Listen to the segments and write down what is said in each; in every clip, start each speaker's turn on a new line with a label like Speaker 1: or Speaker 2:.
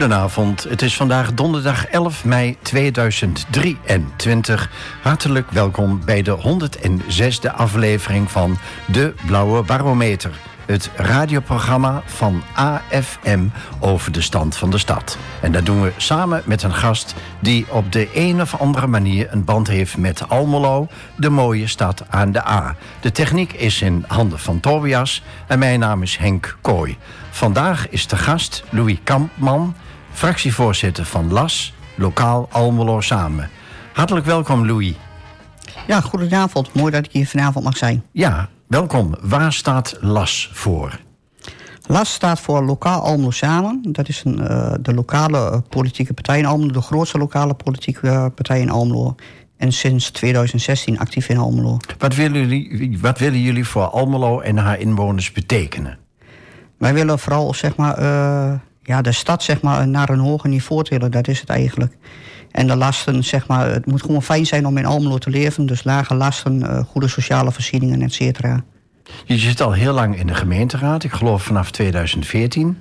Speaker 1: Goedenavond, het is vandaag donderdag 11 mei 2023. Hartelijk welkom bij de 106e aflevering van De Blauwe Barometer het radioprogramma van AFM over de stand van de stad. En dat doen we samen met een gast die op de een of andere manier een band heeft met Almelo, de mooie stad aan de A. De techniek is in handen van Tobias en mijn naam is Henk Kooi. Vandaag is de gast Louis Kampman, fractievoorzitter van LAS, lokaal Almelo Samen. Hartelijk welkom Louis.
Speaker 2: Ja, goedenavond. Mooi dat ik hier vanavond mag zijn.
Speaker 1: Ja, Welkom. Waar staat LAS voor?
Speaker 2: LAS staat voor Lokaal Almelo Samen. Dat is een, uh, de lokale politieke partij in Almelo, de grootste lokale politieke uh, partij in Almelo. En sinds 2016 actief in Almelo.
Speaker 1: Wat willen jullie, wat willen jullie voor Almelo en haar inwoners betekenen?
Speaker 2: Wij willen vooral zeg maar, ja, de stad zeg maar, naar een hoger niveau tillen. Dat is het eigenlijk. En de lasten, zeg maar, het moet gewoon fijn zijn om in Almelo te leven. Dus lage lasten, uh, goede sociale voorzieningen, et cetera.
Speaker 1: Je zit al heel lang in de gemeenteraad, ik geloof vanaf 2014.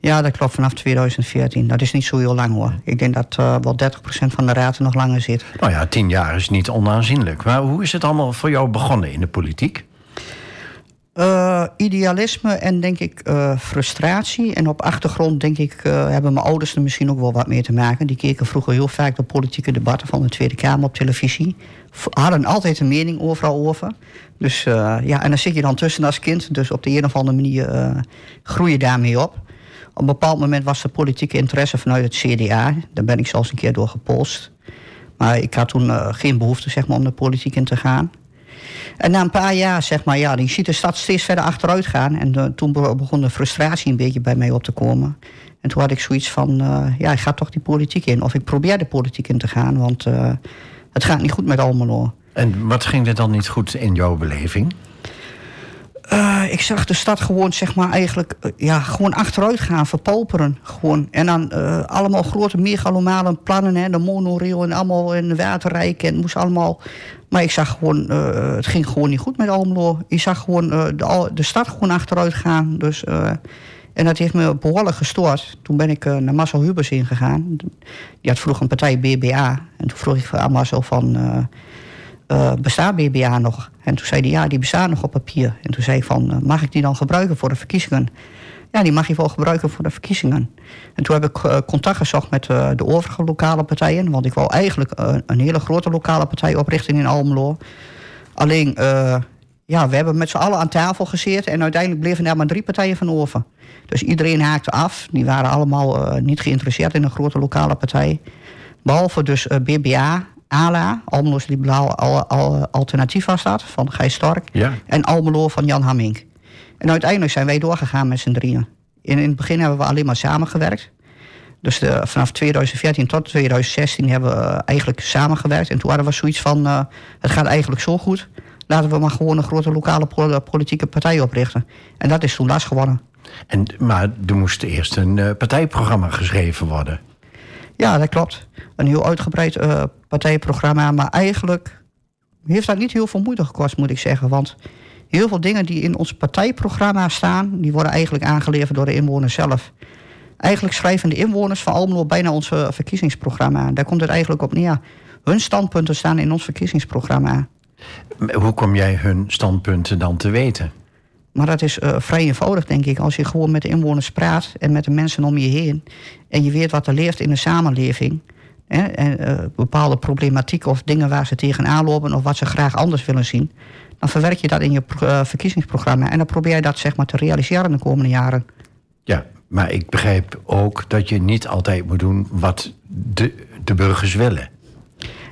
Speaker 2: Ja, dat klopt, vanaf 2014. Dat is niet zo heel lang hoor. Ik denk dat uh, wel 30% van de raad er nog langer zit.
Speaker 1: Nou ja, tien jaar is niet onaanzienlijk. Maar hoe is het allemaal voor jou begonnen in de politiek?
Speaker 2: Idealisme en denk ik uh, frustratie. En op achtergrond denk ik uh, hebben mijn ouders er misschien ook wel wat mee te maken. Die keken vroeger heel vaak de politieke debatten van de Tweede Kamer op televisie. Hadden altijd een mening overal over. Dus ja, en dan zit je dan tussen als kind. Dus op de een of andere manier groei je daarmee op. Op een bepaald moment was de politieke interesse vanuit het CDA. Daar ben ik zelfs een keer door gepolst. Maar ik had toen geen behoefte zeg maar, om de politiek in te gaan. En na een paar jaar, zeg maar, ja, je ziet de stad steeds verder achteruit gaan. En uh, toen begon de frustratie een beetje bij mij op te komen. En toen had ik zoiets van, uh, ja, ik ga toch die politiek in. Of ik probeer de politiek in te gaan, want uh, het gaat niet goed met Almelo.
Speaker 1: En wat ging er dan niet goed in jouw beleving?
Speaker 2: Uh, ik zag de stad gewoon, zeg maar, eigenlijk ja, gewoon achteruit gaan, verpauperen. Gewoon. En dan uh, allemaal grote megalomane plannen, hè, de monorail en allemaal de waterrijk. En moest allemaal maar ik zag gewoon, het ging gewoon niet goed met Almelo. Je zag gewoon de, de, stad gewoon achteruit gaan. Dus, en dat heeft me behoorlijk gestoord. Toen ben ik naar Marcel Hubers ingegaan. Die had vroeger een partij BBA. En toen vroeg ik aan Marcel van, bestaat BBA nog? En toen zei hij, ja, die bestaat nog op papier. En toen zei ik van, mag ik die dan gebruiken voor de verkiezingen? Ja, die mag je wel gebruiken voor de verkiezingen. En toen heb ik uh, contact gezocht met de overige lokale partijen. Want ik wou eigenlijk een hele grote lokale partij oprichten in Almelo. Alleen, ja, we hebben met z'n allen aan tafel gezeten. En uiteindelijk bleven er maar drie partijen van over. Dus iedereen haakte af. Die waren allemaal niet geïnteresseerd in een grote lokale partij. Behalve dus BBA, ALA, Almelo's Liberaal Alternatief was dat, van Gijs Stork.
Speaker 1: Ja.
Speaker 2: En Almelo van Jan Hamming. En uiteindelijk zijn wij doorgegaan met z'n drieën. In, in het begin hebben we alleen maar samengewerkt. Dus de, vanaf 2014 tot 2016 hebben we eigenlijk samengewerkt. En toen hadden we zoiets van, uh, het gaat eigenlijk zo goed. Laten we maar gewoon een grote lokale politieke partij oprichten. En dat is toen last geworden.
Speaker 1: En, maar er moest eerst een uh, partijprogramma geschreven worden.
Speaker 2: Ja, dat klopt. Een heel uitgebreid uh, partijprogramma. Maar eigenlijk heeft dat niet heel veel moeite gekost, moet ik zeggen. Want heel veel dingen die in ons partijprogramma staan, die worden eigenlijk aangeleverd door de inwoners zelf. Eigenlijk schrijven de inwoners van Almelo bijna ons verkiezingsprogramma. Daar komt het eigenlijk op neer. Hun standpunten staan in ons verkiezingsprogramma.
Speaker 1: Hoe kom jij hun standpunten dan te weten?
Speaker 2: Maar dat is uh, vrij eenvoudig, denk ik. Als je gewoon met de inwoners praat en met de mensen om je heen. en je weet wat er leeft in de samenleving. Hè, en uh, bepaalde problematiek of dingen waar ze tegenaan lopen. of wat ze graag anders willen zien dan verwerk je dat in je uh, verkiezingsprogramma. En dan probeer je dat zeg maar, te realiseren de komende jaren.
Speaker 1: Ja, maar ik begrijp ook dat je niet altijd moet doen wat de, de burgers willen.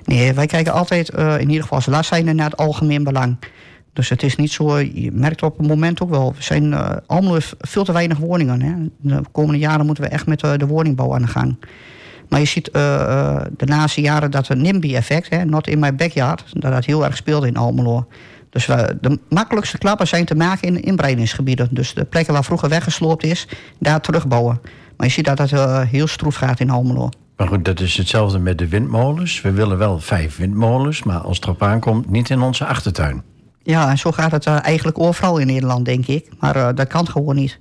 Speaker 2: Nee, wij kijken altijd, uh, in ieder geval als last zijn naar het algemeen belang. Dus het is niet zo, je merkt op het moment ook wel, we zijn uh, allemaal veel te weinig woningen. Hè. De komende jaren moeten we echt met uh, de woningbouw aan de gang. Maar je ziet uh, de laatste jaren dat het NIMBY-effect, not in my backyard, dat dat heel erg speelde in Almelo. Dus we, de makkelijkste klappen zijn te maken in inbreidingsgebieden. Dus de plekken waar vroeger weggesloopt is, daar terugbouwen. Maar je ziet dat het uh, heel stroef gaat in Almelo.
Speaker 1: Maar goed, dat is hetzelfde met de windmolens. We willen wel vijf windmolens, maar als het erop aankomt, niet in onze achtertuin.
Speaker 2: Ja, en zo gaat het eigenlijk overal in Nederland, denk ik. Maar uh, dat kan gewoon niet.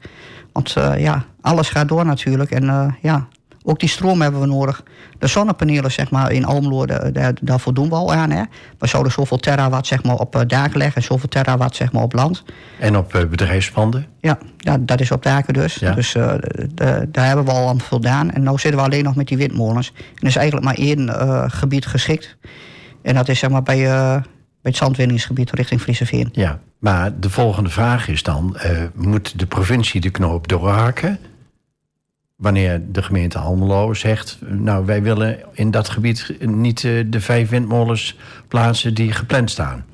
Speaker 2: Want uh, ja, alles gaat door natuurlijk. En ja, ook die stroom hebben we nodig. De zonnepanelen zeg maar, in Almelo, daar, daar voldoen we al aan. Hè. We zouden zoveel terawatt zeg maar, op daken leggen... en zoveel terawatt zeg maar, op land.
Speaker 1: En op bedrijfspanden?
Speaker 2: Ja, ja, dat is op daken dus. Ja. Dus de, daar hebben we al aan voldaan. En nu zitten we alleen nog met die windmolens. En er is eigenlijk maar één gebied geschikt. En dat is zeg maar, bij het zandwinningsgebied richting Frieseveen.
Speaker 1: Ja, maar de volgende vraag is dan: moet de provincie de knoop doorhaken? Wanneer de gemeente Almelo zegt: Nou, wij willen in dat gebied niet uh, de vijf windmolens plaatsen die gepland staan.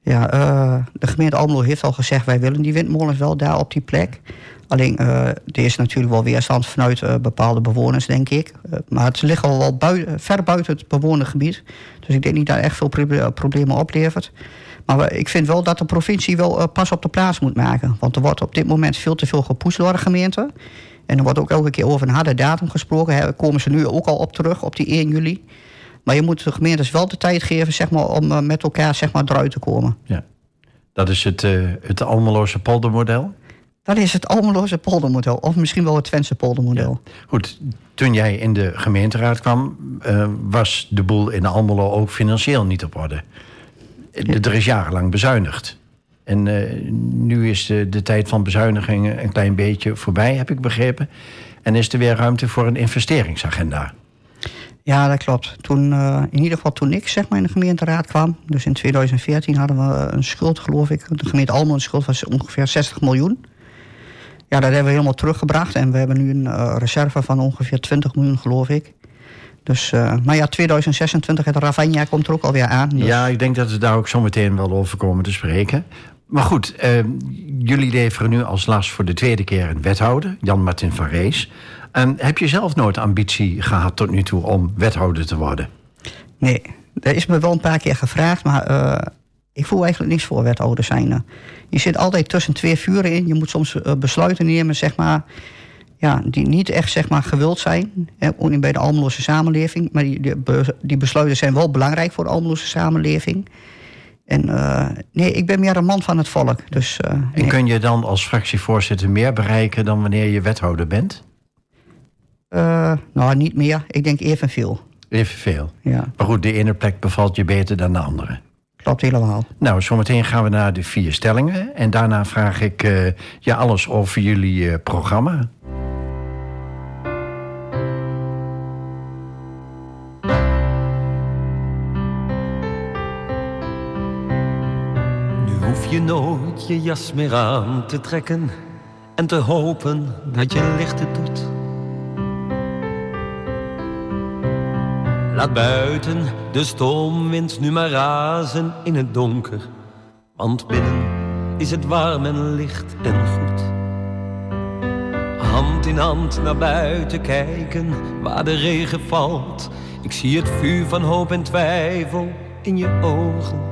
Speaker 2: Ja, uh, de gemeente Almelo heeft al gezegd: wij willen die windmolens wel daar op die plek. Alleen, uh, er is natuurlijk wel weerstand vanuit bepaalde bewoners, denk ik. Maar het ligt al wel ver buiten het bewoonde gebied. Dus ik denk niet dat echt veel problemen oplevert. Maar ik vind wel dat de provincie wel pas op de plaats moet maken. Want er wordt op dit moment veel te veel gepoest door de gemeente. En er wordt ook elke keer over een harde datum gesproken. Daar komen ze nu ook al op terug, op die 1 juli. Maar je moet de gemeentes wel de tijd geven zeg maar, om met elkaar zeg maar, eruit te komen.
Speaker 1: Ja. Dat is het, het Almeloze poldermodel?
Speaker 2: Dat is het Almeloze poldermodel. Of misschien wel het Twentse poldermodel.
Speaker 1: Goed, toen jij in de gemeenteraad kwam... Uh, was de boel in Almelo ook financieel niet op orde. Ja. Er is jarenlang bezuinigd. En uh, nu is de, de tijd van bezuinigingen een klein beetje voorbij, heb ik begrepen. En is er weer ruimte voor een investeringsagenda.
Speaker 2: Ja, dat klopt. Toen, uh, in ieder geval toen ik zeg maar, in de gemeenteraad kwam... dus in 2014 hadden we een schuld, geloof ik. De gemeente Almelo een schuld was ongeveer 60 miljoen... Ja, dat hebben we helemaal teruggebracht. En we hebben nu een uh, reserve van ongeveer 20 miljoen, geloof ik. Dus, uh, maar ja, 2026, het Ravagna komt er ook alweer aan. Dus...
Speaker 1: Ja, ik denk dat we daar ook zo meteen wel over komen te spreken. Maar goed, uh, jullie leveren nu als last voor de tweede keer een wethouder, Jan-Martin van Rees. En heb je zelf nooit ambitie gehad tot nu toe om wethouder te worden?
Speaker 2: Nee, dat is me wel een paar keer gevraagd, maar ik voel eigenlijk niks voor wethouder zijn. Je zit altijd tussen twee vuren in. Je moet soms eh, besluiten nemen, zeg maar, ja, die niet echt zeg maar, gewild zijn. ook niet bij de Almeloze samenleving. Maar die, die, besluiten zijn wel belangrijk voor de Almeloze samenleving. En uh, nee, ik ben meer een man van het volk. Dus, uh,
Speaker 1: en kun je dan als fractievoorzitter meer bereiken dan wanneer je wethouder bent?
Speaker 2: Uh, nou, niet meer. Ik denk evenveel.
Speaker 1: Evenveel? Ja. Maar goed, de ene plek bevalt je beter dan de andere.
Speaker 2: Klopt helemaal.
Speaker 1: Nou, zometeen gaan we naar de vier stellingen. En daarna vraag ik je alles over jullie programma.
Speaker 3: Je nooit je jas meer aan te trekken en te hopen dat je licht het doet. Laat buiten de stoomwind nu maar razen in het donker. Want binnen is het warm en licht en goed. Hand in hand naar buiten kijken waar de regen valt. Ik zie het vuur van hoop en twijfel in je ogen.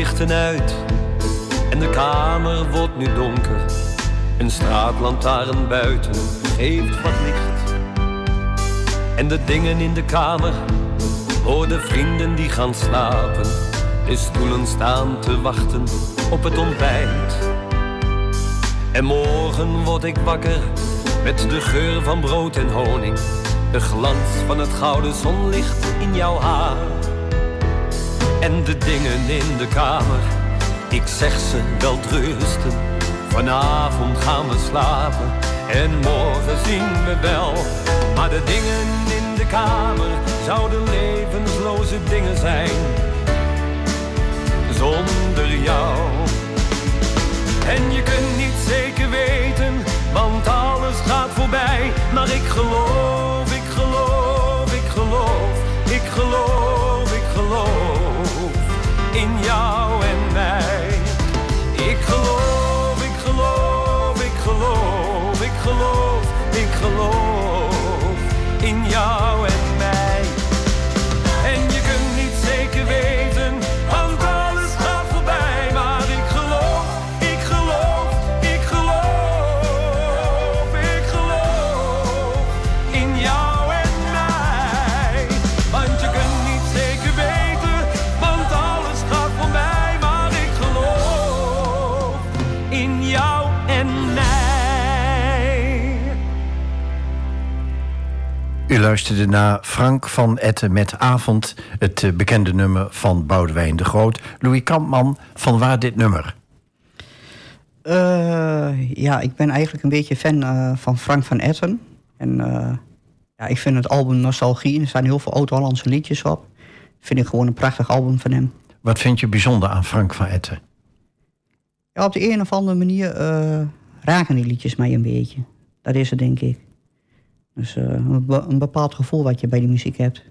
Speaker 3: lichten uit en de kamer wordt nu donker. Een straatlantaarn buiten geeft wat licht. En de dingen in de kamer worden vrienden die gaan slapen. De stoelen staan te wachten op het ontbijt. En morgen word ik wakker met de geur van brood en honing. De glans van het gouden zonlicht in jouw haar. En de dingen in de kamer, ik zeg ze wel rusten. Vanavond gaan we slapen en morgen zien we wel. Maar de dingen in de kamer zouden levensloze dingen zijn. Zonder jou. En je kunt niet zeker weten, want alles gaat voorbij. Maar ik geloof, ik geloof, ik geloof, ik geloof, ik geloof in jou en mij. Ik geloof, ik geloof, ik geloof, ik geloof, ik geloof in jou
Speaker 1: U luisterde naar Frank van Etten met Avond, het eh, bekende nummer van Boudewijn de Groot. Louis Kampman, van waar dit nummer?
Speaker 2: Eh, ja, ik ben eigenlijk een beetje fan eh, van Frank van Etten. En ja, ik vind het album Nostalgie, er staan heel veel oud-Hollandse liedjes op. Vind ik gewoon een prachtig album van hem.
Speaker 1: Wat vind je bijzonder aan Frank van Etten?
Speaker 2: Ja, op de een of andere manier raken die liedjes mij een beetje. Dat is het, denk ik. Dus eh, een, be- een bepaald gevoel wat je bij die muziek hebt.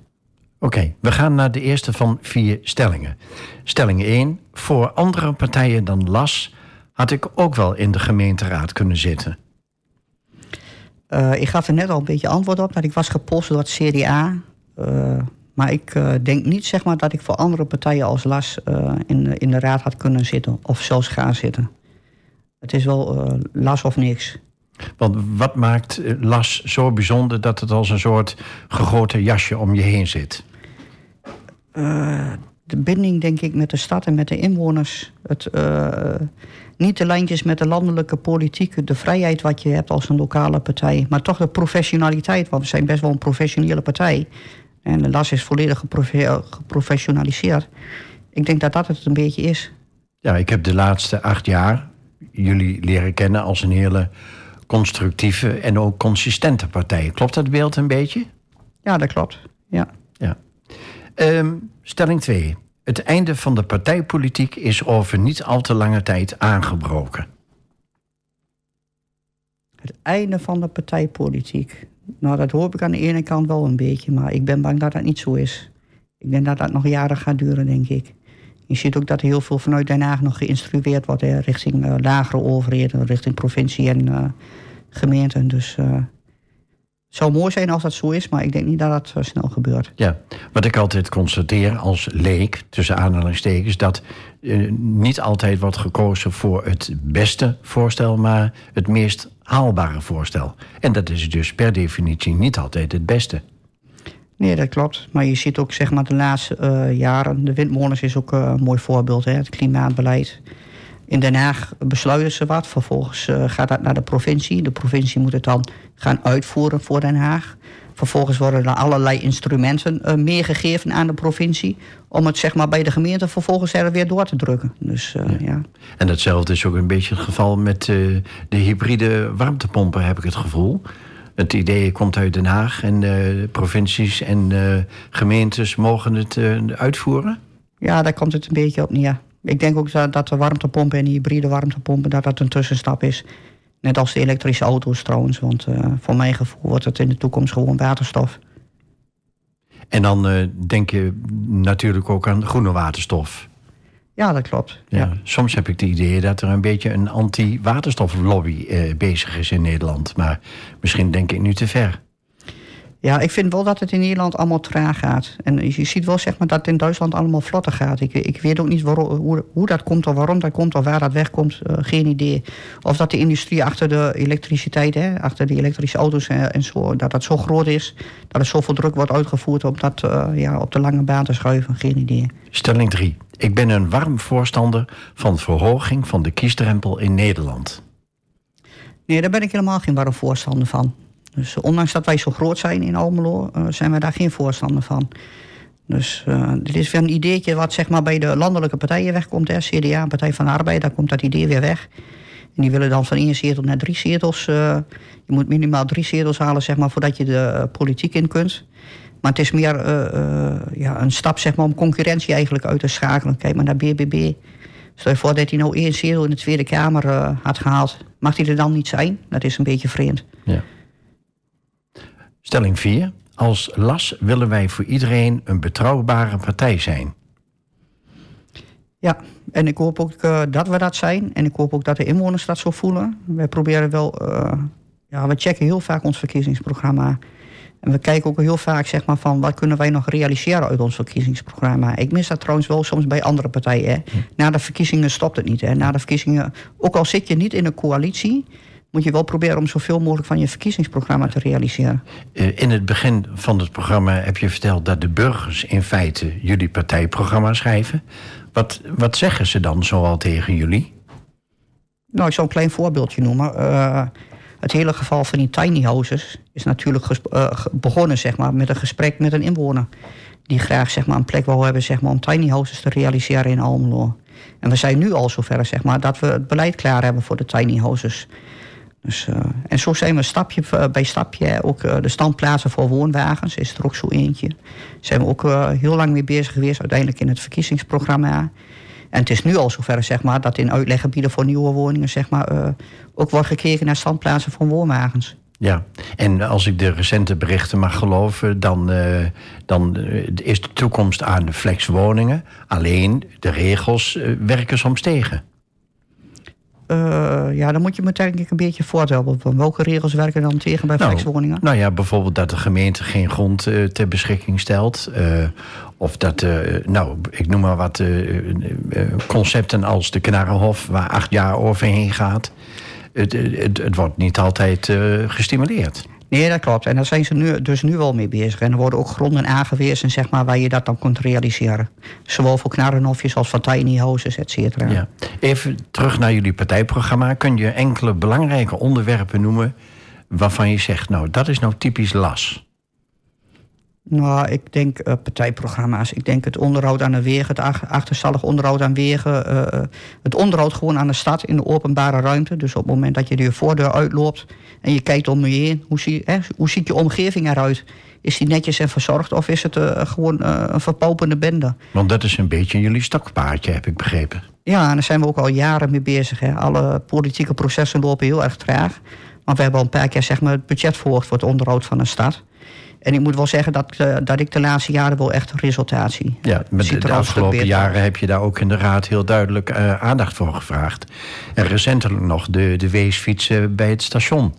Speaker 1: Oké, we gaan naar de eerste van vier stellingen. Stelling 1. Voor andere partijen dan LAS had ik ook wel in de gemeenteraad kunnen zitten.
Speaker 2: Eh, ik gaf er net al een beetje antwoord op dat ik was gepost door het CDA. Eh, maar ik denk niet zeg maar, dat ik voor andere partijen als LAS in, de- in de raad had kunnen zitten. Of zelfs gaan zitten. Het is wel LAS of niks.
Speaker 1: Want wat maakt eh, LAS zo bijzonder dat het als een soort gegoten jasje om je heen zit?
Speaker 2: Eh, de binding, denk ik, met de stad en met de inwoners. Het, eh, niet de lijntjes met de landelijke politiek, de vrijheid wat je hebt als een lokale partij, maar toch de professionaliteit, want we zijn best wel een professionele partij. En de LAS is volledig geprofe- geprofessionaliseerd. Ik denk dat dat het een beetje is.
Speaker 1: Ja, ik heb de laatste acht jaar jullie leren kennen als een hele constructieve en ook consistente partij. Klopt dat beeld een beetje?
Speaker 2: Ja, dat klopt. Ja.
Speaker 1: Ja. Ehm, stelling 2. Het einde van de partijpolitiek is over niet al te lange tijd aangebroken.
Speaker 2: Het einde van de partijpolitiek. Nou, dat hoop ik aan de ene kant wel een beetje, maar ik ben bang dat dat niet zo is. Ik denk dat dat nog jaren gaat duren, denk ik. Je ziet ook dat heel veel vanuit Den Haag nog geïnstrueerd wordt richting eh, lagere overheden, richting provincie en eh, gemeenten. Dus eh, het zou mooi zijn als dat zo is, maar ik denk niet dat dat zo snel gebeurt.
Speaker 1: Ja, wat ik altijd constateer als leek, tussen aanhalingstekens, dat niet altijd wordt gekozen voor het beste voorstel, maar het meest haalbare voorstel. En dat is dus per definitie niet altijd het beste.
Speaker 2: Nee, dat klopt. Maar je ziet ook zeg maar, de laatste eh, jaren, de windmolens is ook eh, een mooi voorbeeld, hè, het klimaatbeleid. In Den Haag besluiten ze wat, vervolgens eh, gaat dat naar de provincie. De provincie moet het dan gaan uitvoeren voor Den Haag. Vervolgens worden er allerlei instrumenten meegegeven aan de provincie... om het zeg maar, bij de gemeente vervolgens er weer door te drukken. Dus ja.
Speaker 1: En datzelfde is ook een beetje het geval met de hybride warmtepompen, heb ik het gevoel. Het idee komt uit Den Haag en eh, provincies en eh, gemeentes mogen het eh, uitvoeren.
Speaker 2: ja, daar komt het een beetje op neer. Ik denk ook dat, de warmtepompen en hybride warmtepompen... dat dat een tussenstap is. Net als de elektrische auto's trouwens. Want voor mijn gevoel wordt het in de toekomst gewoon waterstof.
Speaker 1: En dan denk je natuurlijk ook aan groene waterstof.
Speaker 2: Ja, dat klopt.
Speaker 1: Ja.
Speaker 2: Ja.
Speaker 1: Soms heb ik het idee dat er een beetje een anti-waterstoflobby eh, bezig is in Nederland. Maar misschien denk ik nu te ver.
Speaker 2: Ja, ik vind wel dat het in Nederland allemaal traag gaat. En je ziet wel zeg maar, dat het in Duitsland allemaal vlotter gaat. Ik, ik weet ook niet waarom, hoe, hoe, dat komt of waarom dat komt of waar dat wegkomt. Uh, geen idee. Of dat de industrie achter de elektriciteit, hè, achter de elektrische auto's en, en, zo, dat dat zo groot is. Dat er zoveel druk wordt uitgevoerd om dat uh, ja, op de lange baan te schuiven. Geen idee.
Speaker 1: Stelling 3. Ik ben een warm voorstander van verhoging van de kiesdrempel in Nederland.
Speaker 2: Nee, daar ben ik helemaal geen warm voorstander van. Dus ondanks dat wij zo groot zijn in Almelo, uh, zijn wij daar geen voorstander van. Dus uh, dit is weer een ideetje wat zeg maar, bij de landelijke partijen wegkomt. Hè. CDA, Partij van de Arbeid, daar komt dat idee weer weg. En die willen dan van één zetel naar drie zetels. Je moet minimaal drie zetels halen zeg maar, voordat je de politiek in kunt. Maar het is meer ja, een stap zeg maar, om concurrentie eigenlijk uit te schakelen. Kijk maar naar BBB. Stel je voor dat hij nou één zetel in de Tweede Kamer had gehaald. Mag hij er dan niet zijn? Dat is een beetje vreemd.
Speaker 1: Ja. Stelling 4. Als LAS willen wij voor iedereen een betrouwbare partij zijn.
Speaker 2: Ja, en ik hoop ook uh, dat we dat zijn. En ik hoop ook dat de inwoners dat zo voelen. Wij proberen wel... Uh, ja, we checken heel vaak ons verkiezingsprogramma. En we kijken ook heel vaak zeg maar, van wat kunnen wij nog realiseren uit ons verkiezingsprogramma. Ik mis dat trouwens wel soms bij andere partijen. Hè. Na de verkiezingen stopt het niet. Hè. Na de verkiezingen, ook al zit je niet in een coalitie moet je wel proberen om zoveel mogelijk van je verkiezingsprogramma te realiseren.
Speaker 1: Eh, in het begin van het programma heb je verteld dat de burgers in feite jullie partijprogramma schrijven. Wat, wat zeggen ze dan zoal tegen jullie?
Speaker 2: Nou, ik zal een klein voorbeeldje noemen. Uh, het hele geval van die tiny houses is natuurlijk uh, begonnen zeg maar, met een gesprek met een inwoner. Die graag zeg maar, een plek wil hebben zeg maar, om tiny houses te realiseren in Almelo. En we zijn nu al zover zeg maar, dat we het beleid klaar hebben voor de tiny houses. Dus, uh, en zo zijn we stapje bij stapje ook uh, de standplaatsen voor woonwagens, is er ook zo eentje. Zijn we ook heel lang mee bezig geweest, uiteindelijk in het verkiezingsprogramma. En het is nu al zover zeg maar, dat in uitleggebieden voor nieuwe woningen zeg maar, ook wordt gekeken naar standplaatsen voor woonwagens.
Speaker 1: Ja, en als ik de recente berichten mag geloven, dan, dan is de toekomst aan flexwoningen. Alleen de regels werken soms tegen.
Speaker 2: Uh, ja, dan moet je me denk ik een beetje voortellen. Welke regels werken dan tegen bij
Speaker 1: nou,
Speaker 2: flexwoningen?
Speaker 1: Nou ja, bijvoorbeeld dat de gemeente geen grond uh, ter beschikking stelt. Uh, of dat, nou, ik noem maar wat concepten als de Knarrenhof... waar acht jaar overheen gaat. Het, het, het wordt niet altijd gestimuleerd.
Speaker 2: Nee, dat klopt. En daar zijn ze nu, dus nu wel mee bezig. En er worden ook gronden aangewezen zeg maar, waar je dat dan kunt realiseren. Zowel voor knarrenhofjes als voor tiny houses, et cetera.
Speaker 1: Ja. Even terug naar jullie partijprogramma. Kun je enkele belangrijke onderwerpen noemen... waarvan je zegt, nou, dat is nou typisch las?
Speaker 2: Nou, ik denk uh, partijprogramma's. Ik denk het onderhoud aan de wegen, het achterstallig onderhoud aan wegen. Uh, het onderhoud gewoon aan de stad in de openbare ruimte. Dus op het moment dat je de voordeur uitloopt en je kijkt om je heen, hoe, zie, hè, hoe ziet je omgeving eruit? Is die netjes en verzorgd of is het uh, gewoon een verpopende bende?
Speaker 1: Want dat is een beetje jullie stokpaardje, heb ik begrepen.
Speaker 2: Ja, en daar zijn we ook al jaren mee bezig. Hè. Alle politieke processen lopen heel erg traag. Maar we hebben al een paar keer zeg maar, het budget verhoogd voor het onderhoud van een stad. En ik moet wel zeggen dat, uh, dat ik de laatste jaren wel echt resultaat zie.
Speaker 1: Ja, met de, de afgelopen jaren heb je daar ook in de Raad heel duidelijk uh, aandacht voor gevraagd. En recentelijk nog de, de weesfietsen bij het station.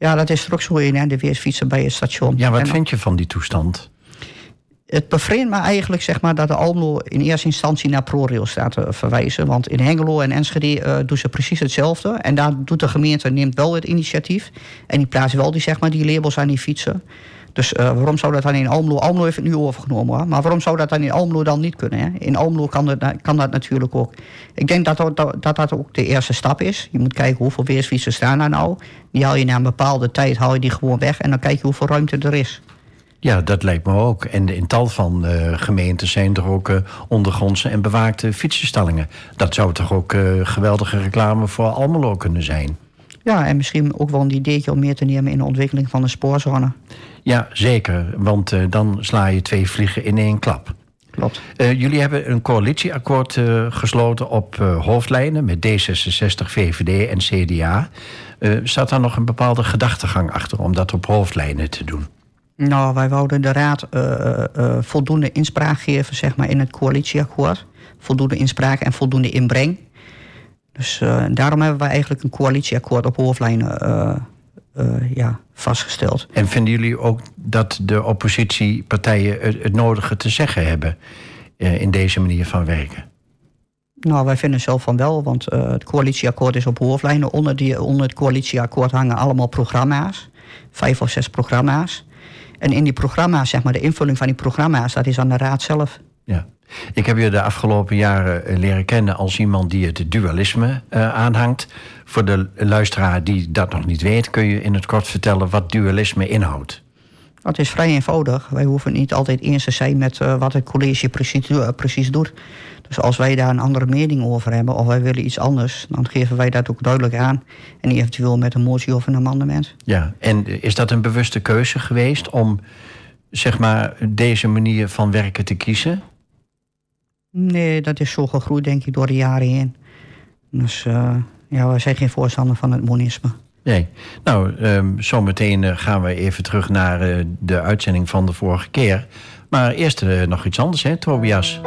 Speaker 2: Ja, dat is er ook zo in, hè, de weesfietsen bij het station.
Speaker 1: Ja, wat
Speaker 2: en
Speaker 1: vind je van die toestand?
Speaker 2: Het bevreemdt me eigenlijk zeg maar, dat de Almelo in eerste instantie naar ProRail staat te verwijzen. Want in Hengelo en Enschede uh, doen ze precies hetzelfde. En daar doet de gemeente neemt wel het initiatief. En die plaatst wel die, zeg maar, die labels aan die fietsen. Dus uh, waarom zou dat dan in Almelo... Almelo heeft het nu overgenomen, hoor. maar waarom zou dat dan in Almelo dan niet kunnen? Hè? In Almelo kan dat, kan dat natuurlijk ook. Ik denk dat dat, dat dat ook de eerste stap is. Je moet kijken hoeveel weersfietsen staan daar nou. Die haal je na een bepaalde tijd haal je die gewoon weg... en dan kijk je hoeveel ruimte er is.
Speaker 1: Ja, dat lijkt me ook. En in tal van uh, gemeenten zijn er ook uh, ondergrondse en bewaakte fietsenstallingen. Dat zou toch ook uh, geweldige reclame voor Almelo kunnen zijn?
Speaker 2: Ja, en misschien ook wel een ideetje om meer te nemen in de ontwikkeling van de spoorzone.
Speaker 1: Ja, zeker. Want uh, dan sla je twee vliegen in één klap.
Speaker 2: Klopt.
Speaker 1: Uh, jullie hebben een coalitieakkoord uh, gesloten op hoofdlijnen met D66, VVD en CDA. staat daar nog een bepaalde gedachtegang achter om dat op hoofdlijnen te doen?
Speaker 2: Nou, wij wouden de raad voldoende inspraak geven zeg maar, in het coalitieakkoord. Voldoende inspraak en voldoende inbreng. Dus daarom hebben we eigenlijk een coalitieakkoord op hoofdlijnen eh, ja, vastgesteld.
Speaker 1: En vinden jullie ook dat de oppositiepartijen het, het nodige te zeggen hebben eh, in deze manier van werken?
Speaker 2: Nou, wij vinden zelf van wel, want uh, het coalitieakkoord is op hoofdlijnen. Onder, die, onder het coalitieakkoord hangen allemaal programma's. Vijf of zes programma's. En in die programma's, zeg maar, de invulling van die programma's, dat is aan de raad zelf.
Speaker 1: Ja. Ik heb je de afgelopen jaren eh, leren kennen als iemand die het dualisme uh, aanhangt. Voor de luisteraar die dat nog niet weet, kun je in het kort vertellen wat dualisme inhoudt.
Speaker 2: Het is vrij eenvoudig. Wij hoeven niet altijd eens te zijn met uh, wat het college precies, precies doet. Dus als wij daar een andere mening over hebben of wij willen iets anders, dan geven wij dat ook duidelijk aan. En eventueel met een motie of een amendement.
Speaker 1: Ja, en is dat een bewuste keuze geweest om zeg maar deze manier van werken te kiezen?
Speaker 2: Nee, dat is zo gegroeid, denk ik, door de jaren heen. Dus uh, ja, wij zijn geen voorstander van het monisme.
Speaker 1: Nee. Nou, um, zometeen uh, gaan we even terug naar uh, de uitzending van de vorige keer. Maar eerst nog iets anders, hè, Tobias?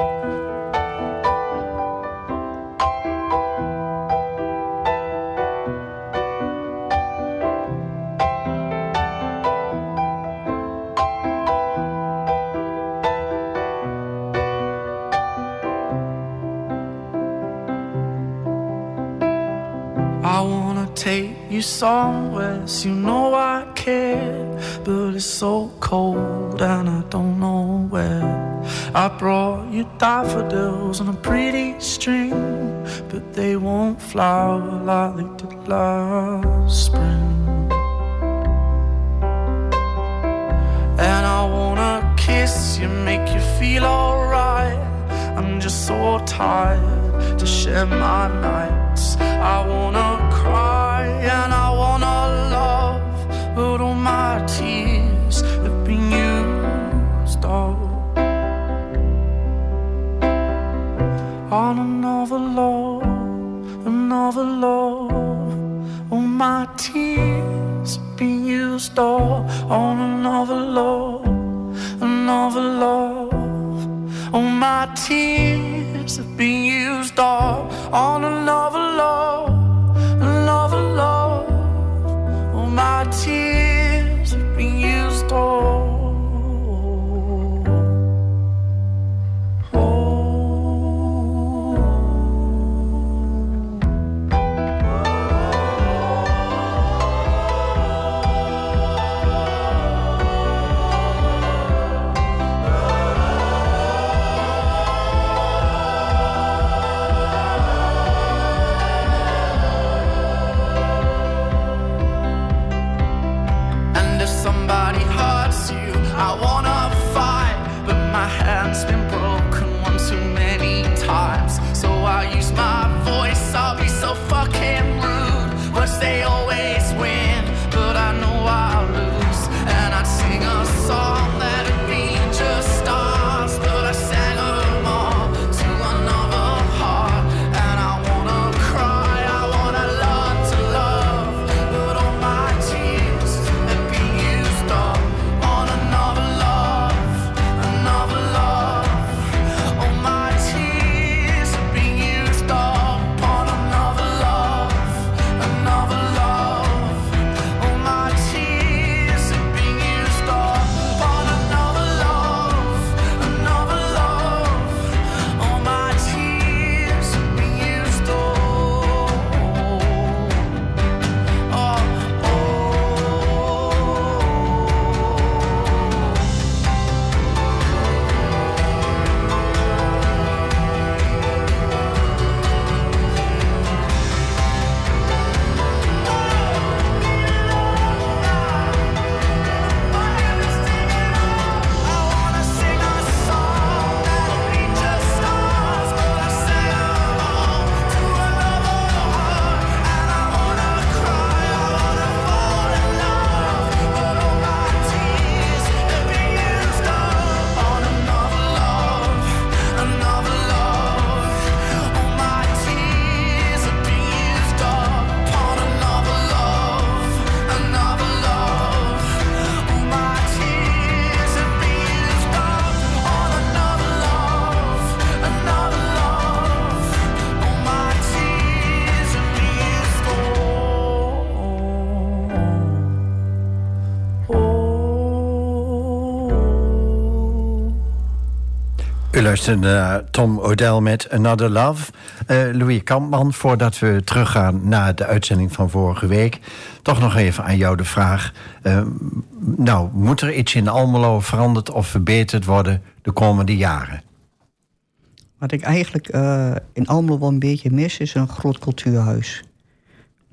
Speaker 4: You daffodils on a pretty string, but they won't flower like they did last spring. And I wanna kiss you, make you feel alright. I'm just so tired to share my nights. I wanna cry and I on another love, another love. All my tears been used all on another love, another love. All my tears been used all on another love another love. All my tears been used all.
Speaker 1: U luistert naar Tom O'Dell met Another Love. Uh, Louis Kampman, voordat we teruggaan naar de uitzending van vorige week... toch nog even aan jou de vraag. Uh, nou, moet er iets in Almelo veranderd of verbeterd worden de komende jaren?
Speaker 2: Wat ik eigenlijk uh, in Almelo wel een beetje mis, is een groot cultuurhuis.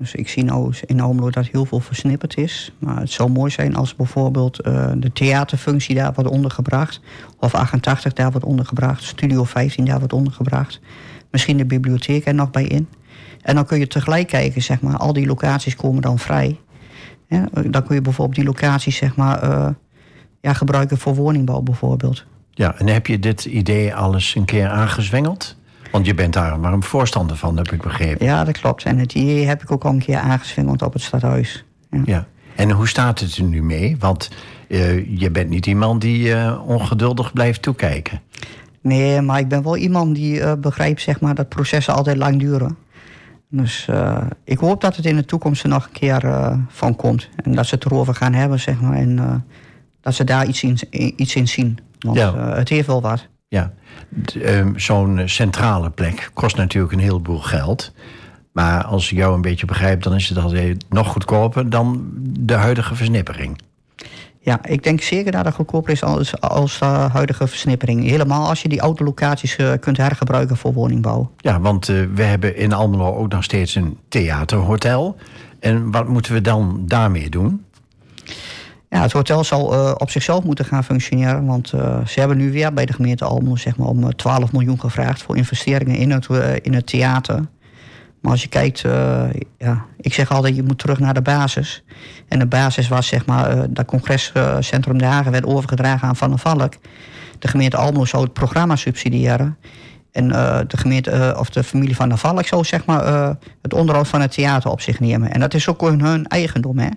Speaker 2: Dus ik zie nou in Almelo dat heel veel versnipperd is. Maar het zou mooi zijn als bijvoorbeeld uh, de theaterfunctie daar wordt ondergebracht. Of 88 daar wordt ondergebracht. Studio 15 daar wordt ondergebracht. Misschien de bibliotheek er nog bij in. En dan kun je tegelijk kijken, zeg maar, al die locaties komen dan vrij. Dan kun je bijvoorbeeld die locaties, zeg maar, uh, ja, gebruiken voor woningbouw bijvoorbeeld.
Speaker 1: Ja, en heb je dit idee alles een keer aangezwengeld? Want je bent daar maar een voorstander van, heb ik begrepen.
Speaker 2: Ja, dat klopt. En het idee heb ik ook al een keer aangeswingeld op het stadhuis.
Speaker 1: Ja. ja. En hoe staat het er nu mee? Want uh, je bent niet iemand die uh, ongeduldig blijft toekijken.
Speaker 2: Nee, maar ik ben wel iemand die uh, begrijpt zeg maar, dat processen altijd lang duren. Dus ik hoop dat het in de toekomst er nog een keer van komt. En dat ze het erover gaan hebben, zeg maar. En dat ze daar iets in, iets in zien. Want ja. het heeft wel wat.
Speaker 1: Ja, ehm, zo'n centrale plek kost natuurlijk een heleboel geld. Maar als ik jou een beetje begrijp, dan is het altijd nog goedkoper dan de huidige versnippering.
Speaker 2: Ja, ik denk zeker dat het goedkoper is als, als de huidige versnippering. Helemaal als je die oude locaties uh, kunt hergebruiken voor woningbouw.
Speaker 1: Ja, want uh, we hebben in Almelo ook nog steeds een theaterhotel. En wat moeten we dan daarmee doen?
Speaker 2: Ja, het hotel zal uh, op zichzelf moeten gaan functioneren. Want uh, ze hebben nu weer bij de gemeente Almelo zeg maar, om 12 miljoen gevraagd voor investeringen in het, in het theater. Maar als je kijkt, ja, ik zeg altijd, je moet terug naar de basis. En de basis was zeg maar, dat congrescentrum De Hagen werd overgedragen aan Van der Valk. De gemeente Almelo zou het programma subsidiëren. En de gemeente, of de familie van der Valk zou zeg maar, het onderhoud van het theater op zich nemen. En dat is ook hun, hun eigendom. Hè?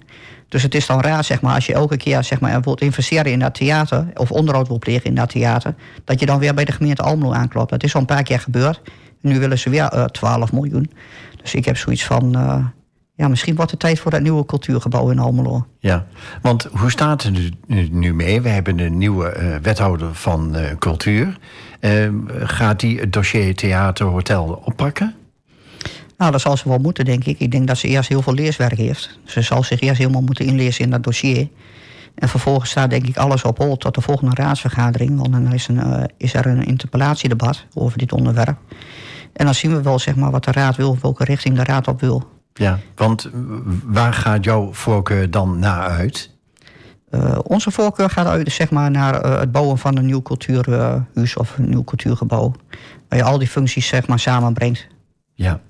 Speaker 2: Dus het is dan raar, zeg maar, als je elke keer zeg maar, wilt investeren in dat theater, of onderhoud wil plegen in dat theater, dat je dan weer bij de gemeente Almelo aanklopt. Dat is al een paar keer gebeurd. Nu willen ze weer uh, eh, 12 miljoen. Dus ik heb zoiets van. Uh, ja, misschien wordt het tijd voor dat nieuwe cultuurgebouw in Almelo.
Speaker 1: Ja, want hoe staat het nu, nu mee? We hebben een nieuwe uh, wethouder van cultuur. gaat die het dossier theater hotel oppakken?
Speaker 2: Nou, dat zal ze wel moeten, denk ik. Ik denk dat ze eerst heel veel leeswerk heeft. Ze zal zich eerst helemaal moeten inlezen in dat dossier. En vervolgens staat denk ik alles op hol tot de volgende raadsvergadering. Want dan is, een, uh, is er een interpellatiedebat over dit onderwerp. En dan zien we wel zeg maar, wat de raad wil, welke richting de raad op wil.
Speaker 1: Ja, want waar gaat jouw voorkeur dan naar uit?
Speaker 2: Uh, onze voorkeur gaat uit zeg maar, naar uh, het bouwen van een nieuw cultuurhuis of een nieuw cultuurgebouw. Waar je al die functies zeg maar, samenbrengt.
Speaker 1: Ja,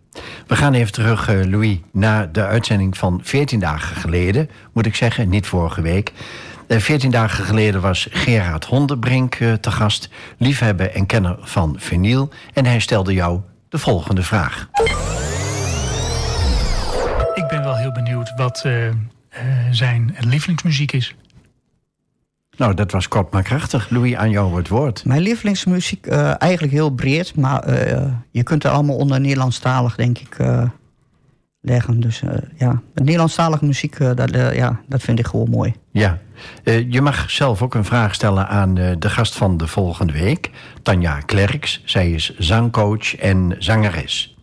Speaker 1: we gaan even terug, uh, Louis, naar de uitzending van 14 dagen geleden. Moet ik zeggen, niet vorige week. Uh, 14 dagen geleden was Gerard Hondenbrink uh, te gast, liefhebber en kenner van vinyl. En hij stelde jou de volgende vraag.
Speaker 5: Ik ben wel heel benieuwd wat zijn lievelingsmuziek is.
Speaker 1: Nou, dat was kort maar krachtig. Louis, aan jou het woord.
Speaker 2: Mijn lievelingsmuziek uh, eigenlijk heel breed, maar uh, je kunt er allemaal onder Nederlandstalig, denk ik, uh, leggen. Dus ja, Nederlandstalige muziek, dat, ja, dat vind ik gewoon mooi.
Speaker 1: Ja, je mag zelf ook een vraag stellen aan de gast van de volgende week, Tanja Klerks. Zij is zangcoach en zangeres.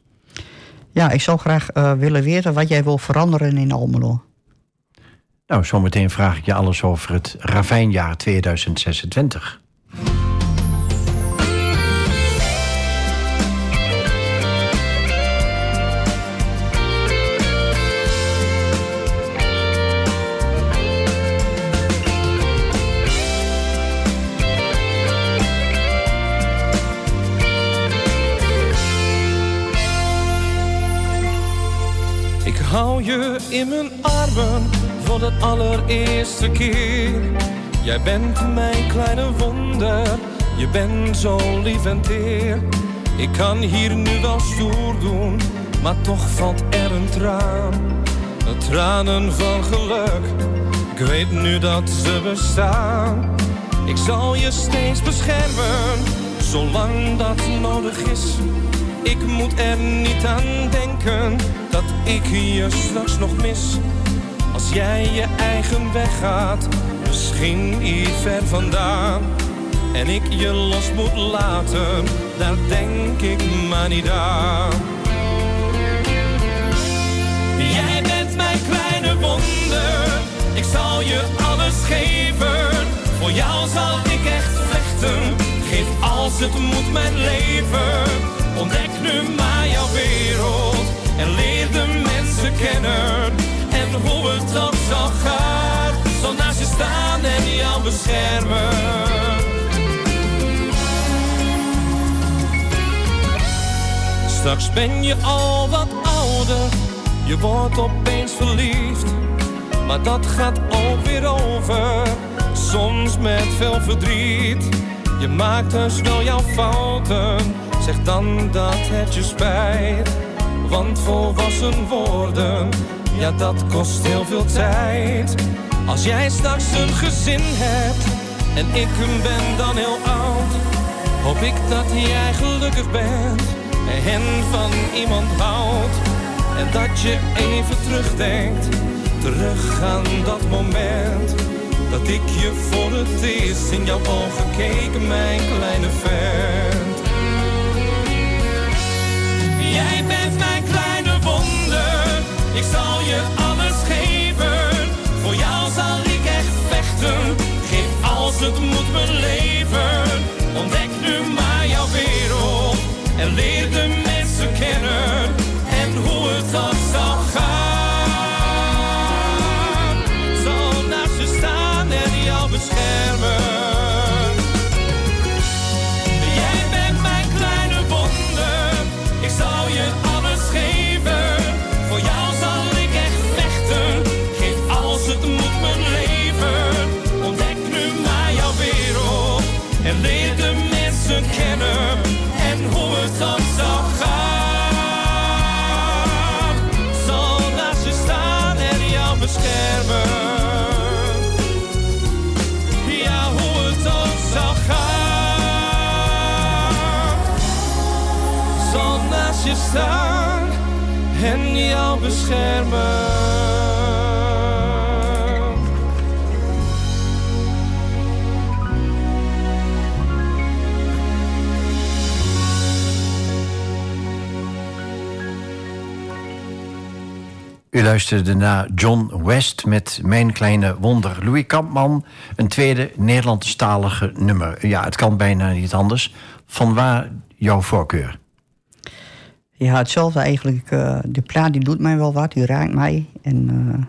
Speaker 2: Ja, ik zou graag willen weten wat jij wil veranderen in Almelo.
Speaker 1: Nou, zometeen vraag ik je alles over het Ravijnjaar 2026.
Speaker 3: Je in mijn armen voor de allereerste keer. Jij bent mijn kleine wonder, je bent zo lief en teer. Ik kan hier nu wel stoer doen, maar toch valt er een traan. De tranen van geluk, ik weet nu dat ze bestaan. Ik zal je steeds beschermen, zolang dat nodig is. Ik moet er niet aan denken dat ik je straks nog mis. Als jij je eigen weg gaat, misschien iets ver vandaan.
Speaker 6: en ik je los moet laten, daar denk ik maar niet aan. Jij bent mijn kleine wonder, ik zal je alles geven. Voor jou zal ik echt vechten, geef als het moet mijn leven. Ontdek nu maar jouw wereld en leer de mensen kennen. En hoe het dan zal gaan, zal naast je staan en jou beschermen. Straks ben je al wat ouder, je wordt opeens verliefd. Maar dat gaat ook weer over, soms met veel verdriet. Je maakt dus wel jouw fouten, zeg dan dat het je spijt. Want volwassen worden, ja dat kost heel veel tijd. Als jij straks een gezin hebt en ik ben dan heel oud, hoop ik dat jij gelukkig bent en van iemand houdt. En dat je even terugdenkt, terug aan dat moment. Dat ik je voor het eerst in jouw ogen keek, mijn kleine vent. Ik zal je alles geven. Voor jou zal ik echt vechten, geef als het moet mijn leven. Ontdek nu maar jouw wereld en leer de mensen kennen jou beschermen.
Speaker 1: U luisterde naar John West met Mijn Kleine Wonder. Louis Kampman, een tweede Nederlandstalige nummer. Ja, het kan bijna niet anders. Van waar jouw voorkeur?
Speaker 2: Ja, hetzelfde eigenlijk. eh de plaat die doet mij wel wat, die raakt mij. En eh,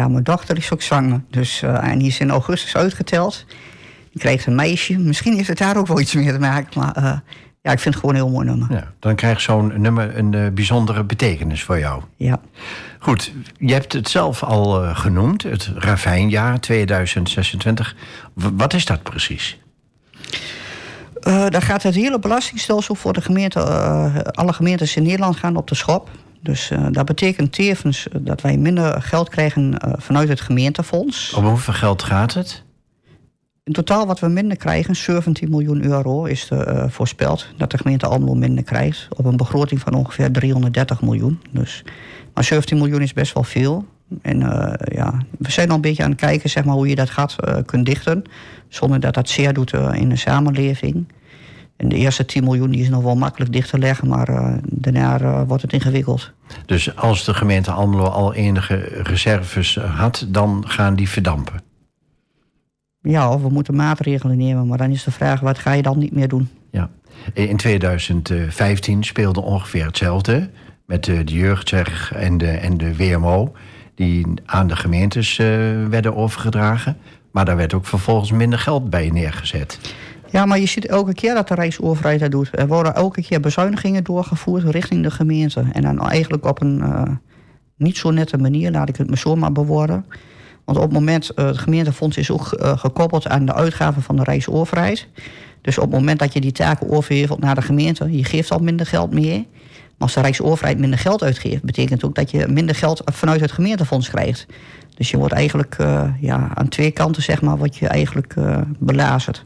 Speaker 2: ja, mijn dochter is ook zwanger. Dus, eh, en die is in augustus uitgeteld. Die kreeg een meisje. Misschien heeft het daar ook wel iets mee te maken. Maar ja, ik vind het gewoon een heel mooi nummer.
Speaker 1: Ja, dan krijgt zo'n nummer een bijzondere betekenis voor jou.
Speaker 2: Ja.
Speaker 1: Goed, je hebt het zelf al genoemd, het Ravijnjaar 2026. W- wat is dat precies?
Speaker 2: Eh, daar gaat het hele belastingstelsel voor de gemeente, eh, alle gemeentes in Nederland gaan op de schop. Dus eh, dat betekent tevens dat wij minder geld krijgen vanuit het gemeentefonds.
Speaker 1: Om hoeveel geld gaat het?
Speaker 2: In totaal wat we minder krijgen, 17 miljoen euro, is er, voorspeld dat de gemeente Almelo minder krijgt. Op een begroting van ongeveer 330 miljoen. Dus, maar 17 miljoen is best wel veel. En eh, ja, we zijn al een beetje aan het kijken zeg maar, hoe je dat gat eh, kunt dichten. Zonder dat dat zeer doet eh, in de samenleving. En de eerste 10 miljoen die is nog wel makkelijk dicht te leggen, maar daarna wordt het ingewikkeld.
Speaker 1: Dus als de gemeente Almelo al enige reserves had, dan gaan die verdampen.
Speaker 2: Ja, of we moeten maatregelen nemen, maar dan is de vraag, wat ga je dan niet meer doen?
Speaker 1: Ja. In 2015 speelde ongeveer hetzelfde met de jeugdzorg en de, en de WMO, die aan de gemeentes eh, werden overgedragen. Maar daar werd ook vervolgens minder geld bij neergezet.
Speaker 2: Ja, maar je ziet elke keer dat de Rijksoverheid dat doet. Er worden elke keer bezuinigingen doorgevoerd richting de gemeente. En dan eigenlijk op een eh, niet zo nette manier, laat ik het me zo maar bewoorden. Want op het moment, eh, het gemeentefonds is ook gekoppeld aan de uitgaven van de Rijksoverheid. Dus op het moment dat je die taken overhevelt naar de gemeente, je geeft al minder geld meer. Als de Rijksoverheid minder geld uitgeeft, betekent ook dat je minder geld vanuit het gemeentefonds krijgt. Dus je wordt eigenlijk eh, ja, aan twee kanten, zeg maar, wat je eigenlijk eh belazerd.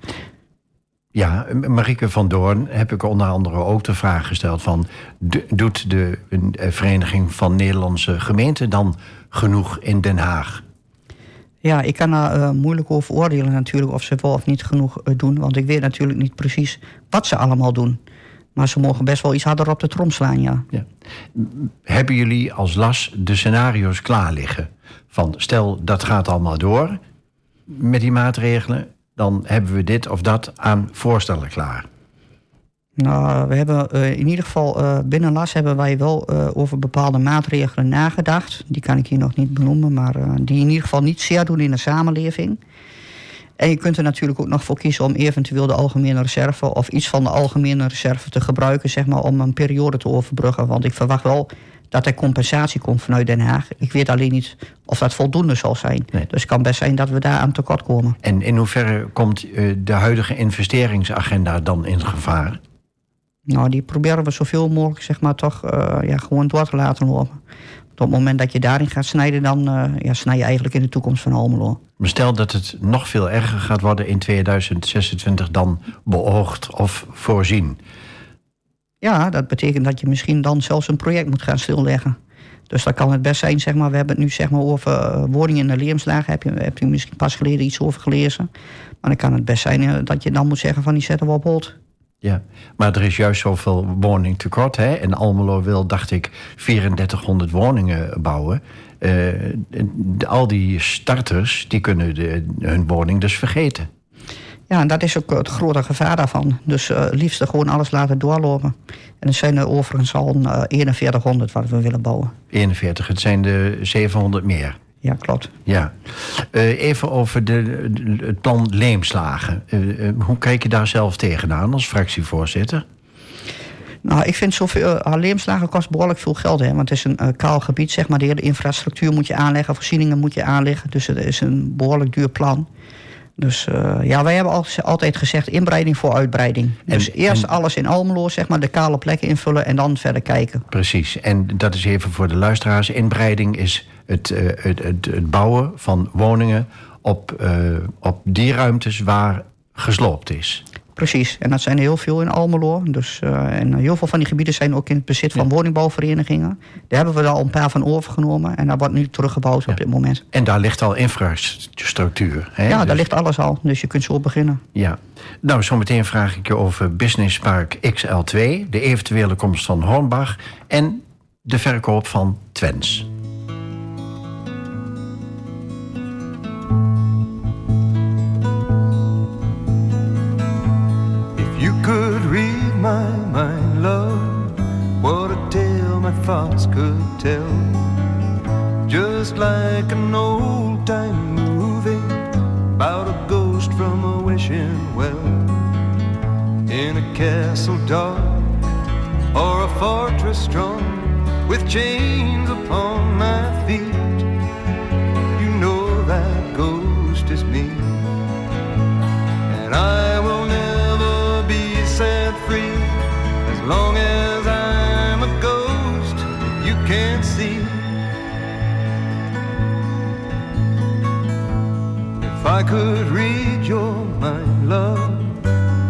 Speaker 1: Ja, Marieke van Doorn heb ik onder andere ook de vraag gesteld van... do- doet de eh, Vereniging van Nederlandse Gemeenten dan genoeg in Den Haag?
Speaker 2: Ja, ik kan daar uh, moeilijk over oordelen natuurlijk of ze wel of niet genoeg uh, doen. Want ik weet natuurlijk niet precies wat ze allemaal doen. Maar ze mogen best wel iets harder op de trom slaan, ja. ja.
Speaker 1: Hebben jullie als LAS de scenario's klaar liggen? Van stel dat gaat allemaal door met die maatregelen, dan hebben we dit of dat aan voorstellen klaar.
Speaker 2: Nou, we hebben uh, in ieder geval uh, binnen LAS hebben wij wel uh, over bepaalde maatregelen nagedacht. Die kan ik hier nog niet benoemen, maar die in ieder geval niet zeer doen in de samenleving. En je kunt er natuurlijk ook nog voor kiezen om eventueel de algemene reserve of iets van de algemene reserve te gebruiken, zeg maar, om een periode te overbruggen. Want ik verwacht wel dat er compensatie komt vanuit Den Haag. Ik weet alleen niet of dat voldoende zal zijn. Dus het kan best zijn dat we daar aan tekort komen.
Speaker 1: En in hoeverre komt de huidige investeringsagenda dan in gevaar?
Speaker 2: Nou, die proberen we zoveel mogelijk zeg maar, toch uh, ja, gewoon door te laten lopen. Op het moment dat je daarin gaat snijden, dan uh, ja, snij je eigenlijk in de toekomst van Almelo.
Speaker 1: Maar stel dat het nog veel erger gaat worden in 2026 dan beoogd of voorzien.
Speaker 2: Ja, dat betekent dat je misschien dan zelfs een project moet gaan stilleggen. Dus dat kan het best zijn, zeg maar, we hebben het nu zeg maar, over uh, woningen in de leermslagen. Heb je, misschien pas geleden iets over gelezen. Maar dan kan het best zijn dat je dan moet zeggen van die zetten we op hold.
Speaker 1: Ja, maar er is juist zoveel woningtekort. Hè? En Almelo wil, dacht ik, 3400 woningen bouwen. Uh, al die starters, die kunnen de, hun woning dus vergeten.
Speaker 2: Ja, en dat is ook het grote gevaar daarvan. Dus uh, liefst gewoon alles laten doorlopen. En er zijn er overigens al uh, 4100 wat we willen bouwen.
Speaker 1: 41, het zijn de 700 meer.
Speaker 2: Ja, klopt.
Speaker 1: Ja. Uh, even over de, het plan Leemslagen. Uh, hoe kijk je daar zelf tegenaan als fractievoorzitter?
Speaker 2: Nou, ik vind zoveel. Uh, leemslagen kost behoorlijk veel geld, hè? Want het is een uh, kaal gebied, zeg maar. De hele infrastructuur moet je aanleggen, voorzieningen moet je aanleggen. Dus het is een behoorlijk duur plan. Dus uh, ja, wij hebben altijd gezegd inbreiding voor uitbreiding. En, dus eerst en, alles in Almelo, zeg maar, de kale plekken invullen en dan verder kijken.
Speaker 1: Precies. En dat is even voor de luisteraars. Inbreiding is het, uh, het, het, het, bouwen van woningen op, uh, op die ruimtes waar gesloopt is.
Speaker 2: Precies, en dat zijn heel veel in Almelo. Dus, uh, en heel veel van die gebieden zijn ook in het bezit van ja. woningbouwverenigingen. Daar hebben we al een paar van overgenomen. En daar wordt nu teruggebouwd ja. op dit moment.
Speaker 1: En daar ligt al infrastructuur. Hè?
Speaker 2: Ja, dus... daar ligt alles al. Dus je kunt zo beginnen.
Speaker 1: Ja. Nou, zometeen vraag ik je over Business Park XL2. De eventuele komst van Hornbach. En de verkoop van Twens.
Speaker 7: My mind, love, what a tale my thoughts could tell. Just like an old time movie about a ghost from a wishing well. In a castle dark or a fortress strong with chains upon my feet. Can't see. If I could read your mind, love,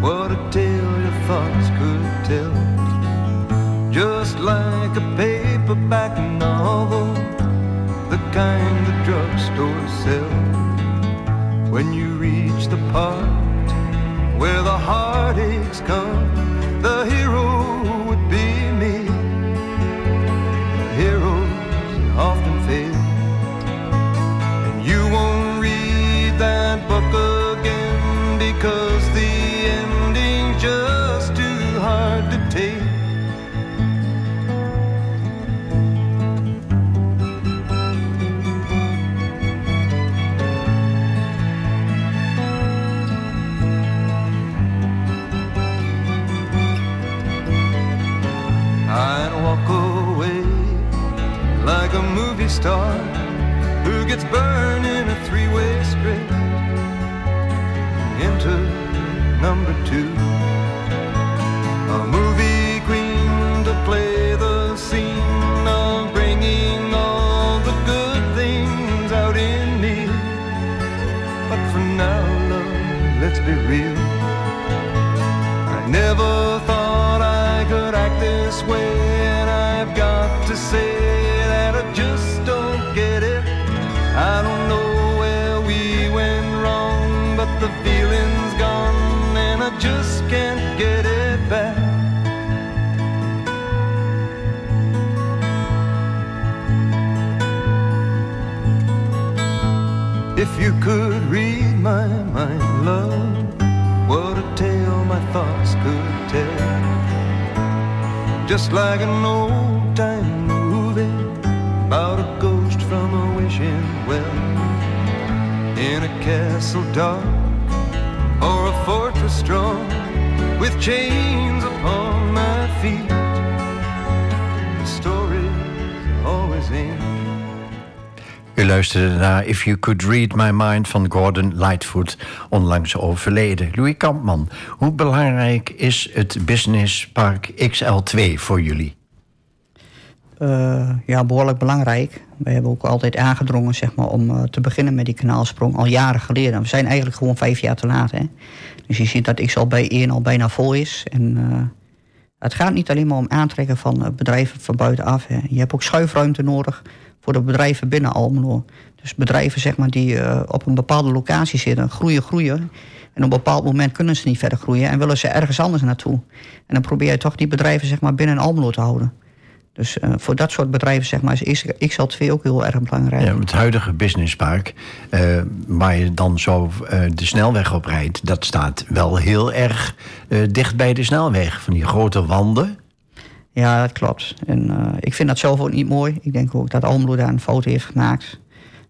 Speaker 7: what a tale your thoughts could tell. Just like a paperback novel, the kind the drugstore sells. When you reach the part where the heartaches come, like an old time movie about a ghost from a wishing well. In a castle dark or a fortress strong with chains upon
Speaker 1: U luisterde naar If You Could Read My Mind van Gordon Lightfoot, onlangs overleden. Louis Kampman, hoe belangrijk is het businesspark XL2 voor jullie?
Speaker 2: Eh, ja, behoorlijk belangrijk. We hebben ook altijd aangedrongen zeg maar, om eh, te beginnen met die kanaalsprong al jaren geleden. We zijn eigenlijk gewoon vijf jaar te laat. Hè? Dus je ziet dat XL bij 1 al bijna vol is. En uh, het gaat niet alleen maar om aantrekken van bedrijven van buitenaf. Hè. Je hebt ook schuifruimte nodig voor de bedrijven binnen Almelo. Dus bedrijven zeg maar, die uh, op een bepaalde locatie zitten, groeien, groeien. En op een bepaald moment kunnen ze niet verder groeien en willen ze ergens anders naartoe. En dan probeer je toch die bedrijven zeg maar, binnen Almelo te houden. Dus uh, voor dat soort bedrijven zeg maar, is XL2 ook heel erg belangrijk.
Speaker 1: Ja, het huidige businesspark, uh, waar je dan zo de snelweg op rijdt... dat staat wel heel erg dicht bij de snelweg. Van die grote wanden.
Speaker 2: Ja, dat klopt. En uh, ik vind dat zelf ook niet mooi. Ik denk ook dat Almelo daar een foto heeft gemaakt.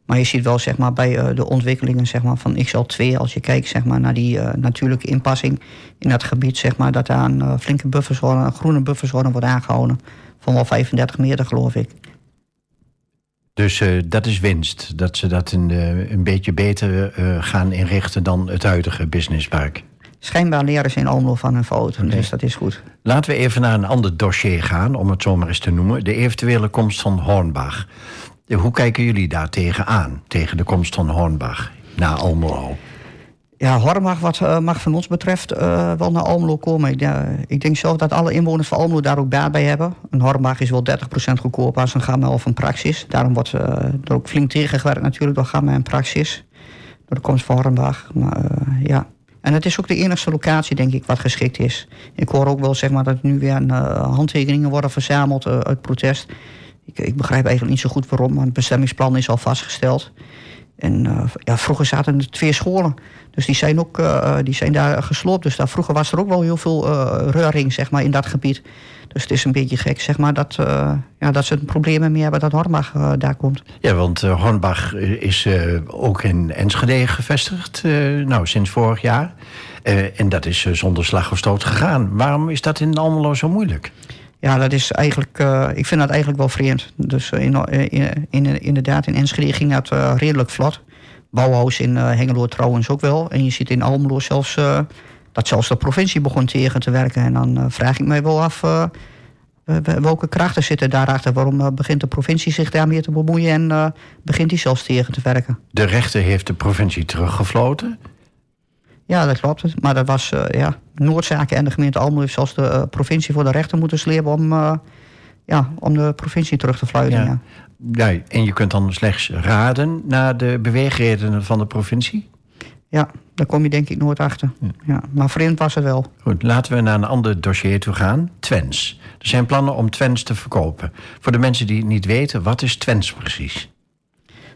Speaker 2: Maar je ziet wel zeg maar, bij uh, de ontwikkelingen zeg maar, van XL2, als je kijkt zeg maar, naar die uh, natuurlijke inpassing in dat gebied, zeg maar, dat daar een flinke bufferzone, een groene bufferzone wordt aangehouden. Van wel 35 meter, geloof ik.
Speaker 1: Dus dat is winst, dat ze dat een, een beetje beter gaan inrichten dan het huidige businesspark.
Speaker 2: Schijnbaar leren ze in Almelo van hun foto, dus dat is goed.
Speaker 1: Laten we even naar een ander dossier gaan, om het zo maar eens te noemen. De eventuele komst van Hornbach. Hoe kijken jullie daar tegenaan, tegen de komst van Hornbach naar Almelo?
Speaker 2: Ja, Hornbach wat, uh, mag van ons betreft uh, wel naar Almelo komen. Ik, uh, ik, denk zelf dat alle inwoners van Almelo daar ook baat bij hebben. Een Hornbach is wel 30% goedkoper als een Gamma of een Praxis. Daarom wordt er ook flink tegengewerkt natuurlijk door Gamma en Praxis. Door de komst van Hornbach. Maar ja, en het is ook de enige locatie, denk ik, wat geschikt is. Ik hoor ook wel zeg maar, dat nu weer uh, handtekeningen worden verzameld uh, uit protest. Ik, ik, begrijp eigenlijk niet zo goed waarom, want het bestemmingsplan is al vastgesteld. En uh, ja, vroeger zaten er twee scholen. Dus die zijn, ook, die zijn daar gesloopt. Dus daar, vroeger was er ook wel heel veel reuring zeg maar, in dat gebied. Dus het is een beetje gek, zeg maar, dat, uh, ja, dat ze problemen meer hebben dat Hornbach uh, daar komt.
Speaker 1: Ja, want uh, Hornbach is ook in Enschede gevestigd, nou, sinds vorig jaar. en dat is zonder slag of stoot gegaan. Waarom is dat in Almelo zo moeilijk?
Speaker 2: Ja, dat is eigenlijk, ik vind dat eigenlijk wel vreemd. Dus in, in, in, inderdaad, in Enschede ging dat redelijk vlot. Bouwhuis in Hengelo trouwens ook wel. En je ziet in Almelo zelfs dat zelfs de provincie begon tegen te werken. En dan uh, vraag ik mij wel af uh, welke krachten zitten daarachter. Waarom begint de provincie zich daarmee te bemoeien en begint die zelfs tegen te werken?
Speaker 1: De rechter heeft de provincie teruggefloten?
Speaker 2: Ja, dat klopt. Maar dat was ja, Noordzaken en de gemeente Almelo heeft zelfs de provincie voor de rechter moeten slepen om, ja, om de provincie terug te fluiten. Ja.
Speaker 1: Ja. ja. en je kunt dan slechts raden naar de beweegredenen van de provincie?
Speaker 2: Ja, daar kom je denk ik nooit achter. Ja. ja. maar vreemd was het wel.
Speaker 1: Goed, laten we naar een ander dossier toe gaan. Twens. Er zijn plannen om Twens te verkopen. Voor de mensen die het niet weten, wat is Twens precies?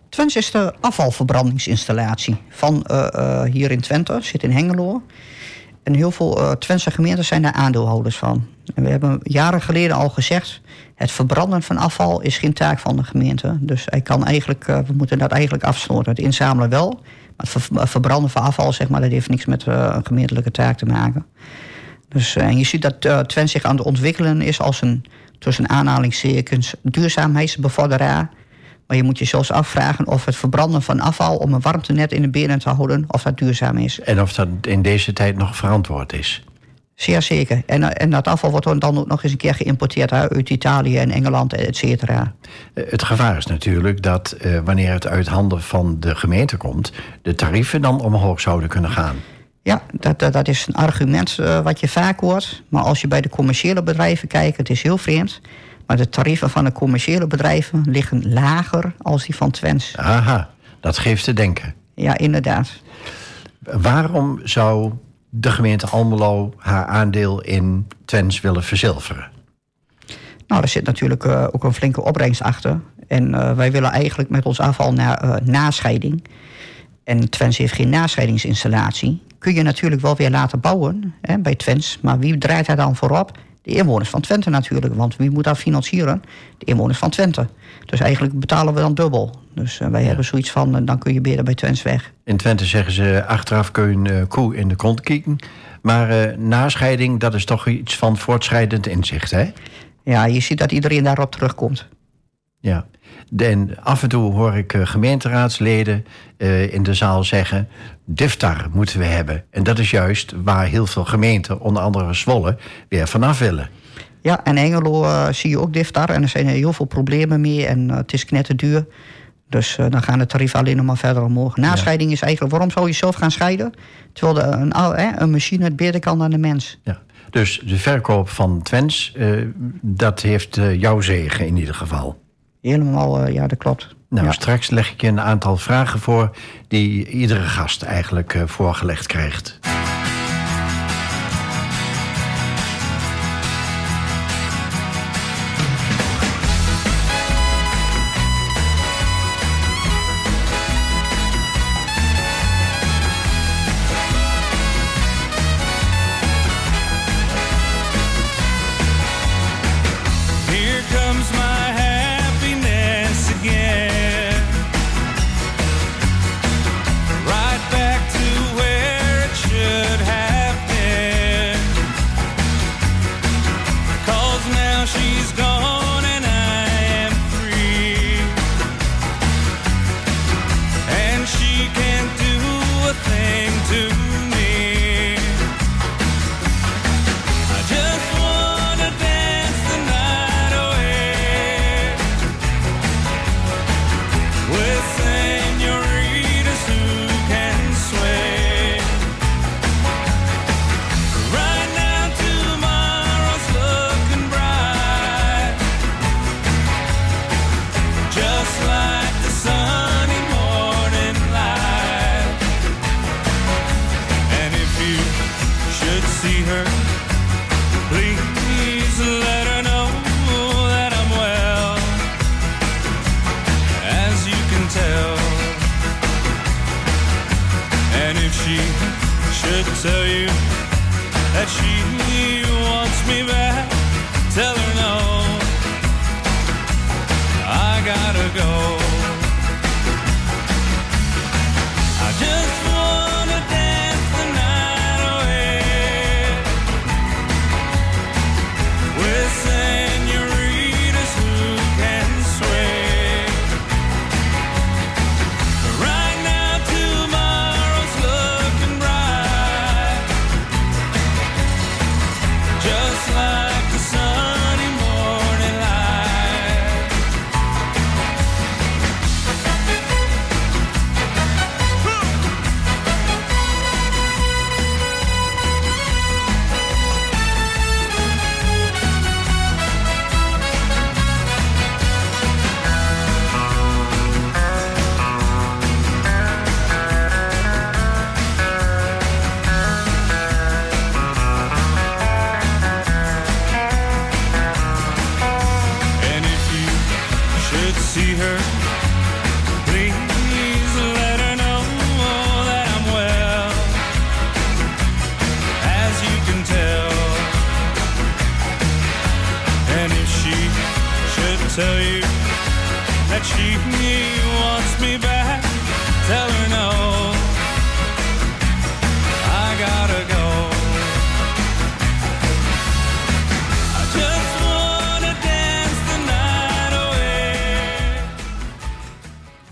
Speaker 2: Twens is de afvalverbrandingsinstallatie van uh, uh, hier in Twente, zit in Hengelo. En heel veel uh, Twentse gemeenten zijn daar aandeelhouders van. En we hebben jaren geleden al gezegd... het verbranden van afval is geen taak van de gemeente. Dus hij kan eigenlijk, we moeten dat eigenlijk afsluiten. Het inzamelen wel, het verbranden van afval, zeg maar, dat heeft niks met uh, een gemeentelijke taak te maken. Dus uh, en je ziet dat uh, Twent zich aan het ontwikkelen is als een tussen aanhalingstekens duurzaamheidsbevorderaar. Maar je moet je zelfs afvragen of het verbranden van afval om een warmtenet in de benen te houden, of dat duurzaam is.
Speaker 1: En of dat in deze tijd nog verantwoord is.
Speaker 2: Zeer zeker. En, en dat afval wordt dan ook nog eens een keer geïmporteerd uit Italië en Engeland, et cetera.
Speaker 1: Het gevaar is natuurlijk dat uh, wanneer het uit handen van de gemeente komt, de tarieven dan omhoog zouden kunnen gaan.
Speaker 2: Ja, dat, dat, is een argument uh, wat je vaak hoort. Maar als je bij de commerciële bedrijven kijkt, het is heel vreemd. Maar de tarieven van de commerciële bedrijven liggen lager als die van Twens.
Speaker 1: Aha, dat geeft te denken.
Speaker 2: Ja, inderdaad.
Speaker 6: Waarom zou de gemeente Almelo haar aandeel in Twens willen verzilveren?
Speaker 2: Nou, er zit natuurlijk uh, ook een flinke opbrengst achter. En uh, wij willen eigenlijk met ons afval naar uh, nascheiding. En Twens heeft geen nascheidingsinstallatie. Kun je natuurlijk wel weer laten bouwen hè, bij Twens. Maar wie draait daar dan voorop? De inwoners van Twente natuurlijk. Want wie moet dat financieren? De inwoners van Twente. Dus eigenlijk betalen we dan dubbel. Dus wij ja. hebben zoiets van, dan kun je beter bij Twens weg.
Speaker 6: In Twente zeggen ze, achteraf kun je een koe in de kont kijken. Maar nascheiding, dat is toch iets van voortschrijdend inzicht, hè?
Speaker 2: Ja, je ziet dat iedereen daarop terugkomt.
Speaker 6: Ja, en af en toe hoor ik gemeenteraadsleden uh, in de zaal zeggen... DIFTAR moeten we hebben. En dat is juist waar heel veel gemeenten, onder andere Zwolle... weer vanaf willen.
Speaker 2: Ja, en Engelo uh, zie je ook DIFTAR. En er zijn heel veel problemen mee en uh, het is knetterduur. Dus dan gaan de tarieven alleen nog maar verder omhoog. Nascheiding is eigenlijk, waarom zou je zelf gaan scheiden? Terwijl de, een, een machine het beter kan dan de mens.
Speaker 6: Ja. Dus de verkoop van Twens, dat heeft jouw zegen in ieder geval.
Speaker 2: Helemaal, uh, ja, dat klopt.
Speaker 6: Nou,
Speaker 2: ja.
Speaker 6: straks leg ik je een aantal vragen voor... die iedere gast eigenlijk voorgelegd krijgt. that she wants me back, tell her no. I gotta go. I just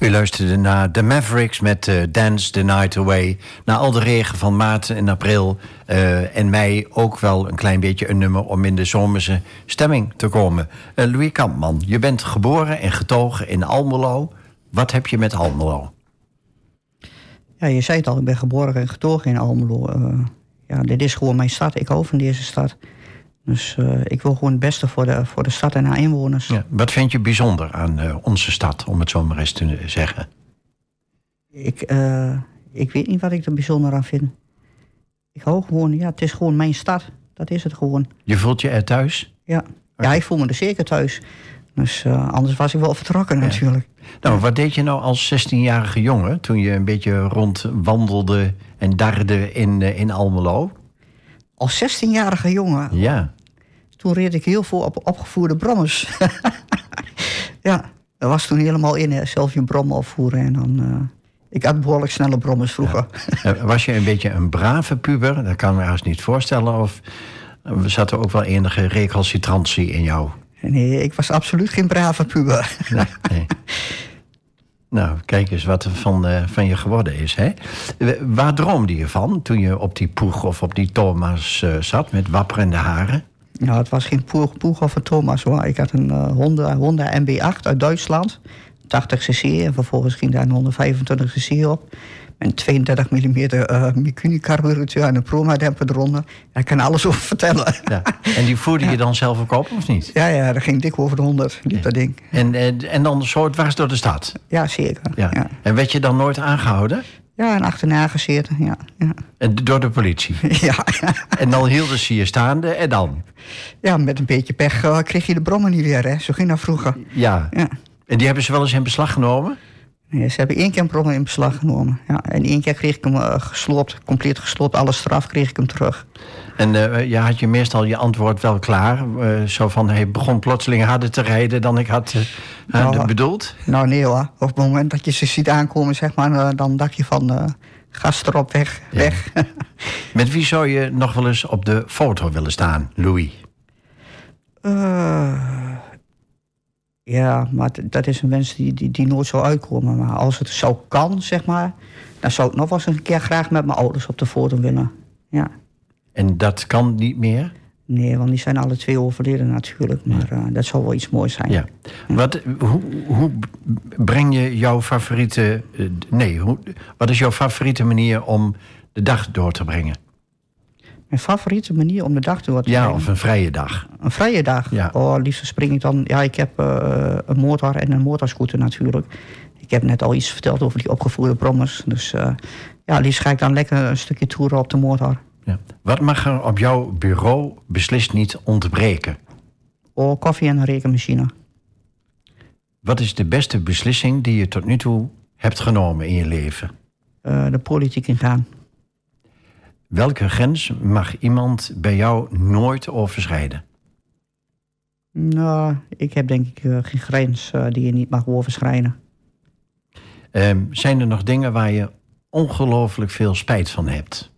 Speaker 6: U luisterde naar The Mavericks met uh, Dance the Night Away. Na al de regen van maart en april uh, en mei ook wel een klein beetje een nummer... om in de zomerse stemming te komen. Uh, Louis Kampman, je bent geboren en getogen in Almelo. Wat heb je met Almelo?
Speaker 2: Ja, je zei het al, ik ben geboren en getogen in Almelo. ja, dit is gewoon mijn stad. Ik hou van deze stad. Dus uh, ik wil gewoon het beste voor de, voor de stad en haar inwoners.
Speaker 6: Ja, wat vind je bijzonder aan uh, onze stad, om het zo maar eens te zeggen?
Speaker 2: Ik, ik weet niet wat ik er bijzonder aan vind. Ik hou gewoon, ja, het is gewoon mijn stad. Dat is het gewoon.
Speaker 1: Je voelt je er thuis?
Speaker 2: Ja, ja ik voel me er zeker thuis. Dus eh, anders was ik wel vertrokken natuurlijk.
Speaker 1: Nou, wat deed je nou als 16-jarige jongen toen je een beetje rondwandelde en darde in, eh, in Almelo?
Speaker 2: Als 16-jarige jongen?
Speaker 1: Ja.
Speaker 2: Toen reed ik heel veel op opgevoerde brommers. ja, dat was toen helemaal in, hè. zelf je brom afvoeren en dan... eh, ik had behoorlijk snelle brommers vroeger.
Speaker 1: Was je een beetje een brave puber? Dat kan ik me haast niet voorstellen. Of zat er ook wel enige recalcitrantie in jou?
Speaker 2: Nee, ik was absoluut geen brave puber.
Speaker 1: Nee, nee. Nou, kijk eens wat er van, eh, van je geworden is. Hè? Waar droomde je van toen je op die poeg of op die Thomas eh, zat met wapperende haren?
Speaker 2: Nou, het was geen Poeg, Poeg of een Thomas hoor. Ik had een eh, Honda, Honda MB8 uit Duitsland. 80 cc en vervolgens ging daar een 125 cc op. Een 32 mm eh Mikuni carburateur en een Proma demper eronder. Daar kan alles over vertellen.
Speaker 1: Ja. En die voerde je dan zelf ook op, of niet?
Speaker 2: Ja, ja, dat ging dik over de 100, liep dat ding.
Speaker 1: En, en, en dan zo dwars door de stad?
Speaker 2: Ja, zeker.
Speaker 1: Ja.
Speaker 2: Ja, ja.
Speaker 1: En werd je dan nooit aangehouden?
Speaker 2: en achterna gezeten, ja. Ja,
Speaker 1: En Door de politie?
Speaker 2: ja,
Speaker 1: En dan hielden ze je staande en dan?
Speaker 2: ja met een beetje pech eh, kreeg je de brommen niet weer, hè. Zo ging dat vroeger.
Speaker 1: Ja.
Speaker 2: Ja.
Speaker 1: En die hebben ze wel eens in beslag genomen?
Speaker 2: Ze hebben één keer een brommer in beslag genomen. Ja, en één keer kreeg ik hem eh, gesloopt, compleet gesloopt. Alle straf kreeg ik hem terug.
Speaker 1: En eh je had je meestal je antwoord wel klaar. Eh, zo van, hij begon plotseling harder te rijden dan ik had
Speaker 2: Nou,
Speaker 1: bedoeld.
Speaker 2: Nou nee hoor, op het moment dat je ze ziet aankomen, zeg maar, dan dacht je van... eh gas erop, weg,
Speaker 1: Ja.
Speaker 2: weg.
Speaker 1: Met wie zou je nog wel eens op de foto willen staan, Louis?
Speaker 2: Ja, maar dat is een wens die, die, die nooit zou uitkomen. Maar als het zo kan, zeg maar... dan zou ik nog wel eens een keer graag met mijn ouders op de foto willen. Ja.
Speaker 1: En dat kan niet meer?
Speaker 2: Nee, want die zijn alle twee overleden natuurlijk. Maar eh, dat zou wel iets moois zijn.
Speaker 1: Ja. Wat, hoe, hoe breng je jouw favoriete... eh, nee, hoe, wat is jouw favoriete manier om de dag door te brengen?
Speaker 2: Mijn favoriete manier om de dag door te
Speaker 1: Ja, of een vrije dag.
Speaker 2: Een vrije dag?
Speaker 1: Ja.
Speaker 2: Oh, liefst spring ik dan... Ja, ik heb eh, een motor en een motorscooter natuurlijk. Ik heb net al iets verteld over die opgevoerde brommers. Dus eh, ja, liefst ga ik dan lekker een stukje toeren op de motor.
Speaker 1: Ja. Wat mag er op jouw bureau beslist niet ontbreken?
Speaker 2: Oh, koffie en een rekenmachine.
Speaker 1: Wat is de beste beslissing die je tot nu toe hebt genomen in je leven?
Speaker 2: Eh, de politiek ingaan.
Speaker 1: Welke grens mag iemand bij jou nooit overschrijden?
Speaker 2: Nou, ik heb denk ik eh, geen grens eh, die je niet mag overschrijden.
Speaker 1: Ehm, zijn er nog dingen waar je ongelooflijk veel spijt van hebt?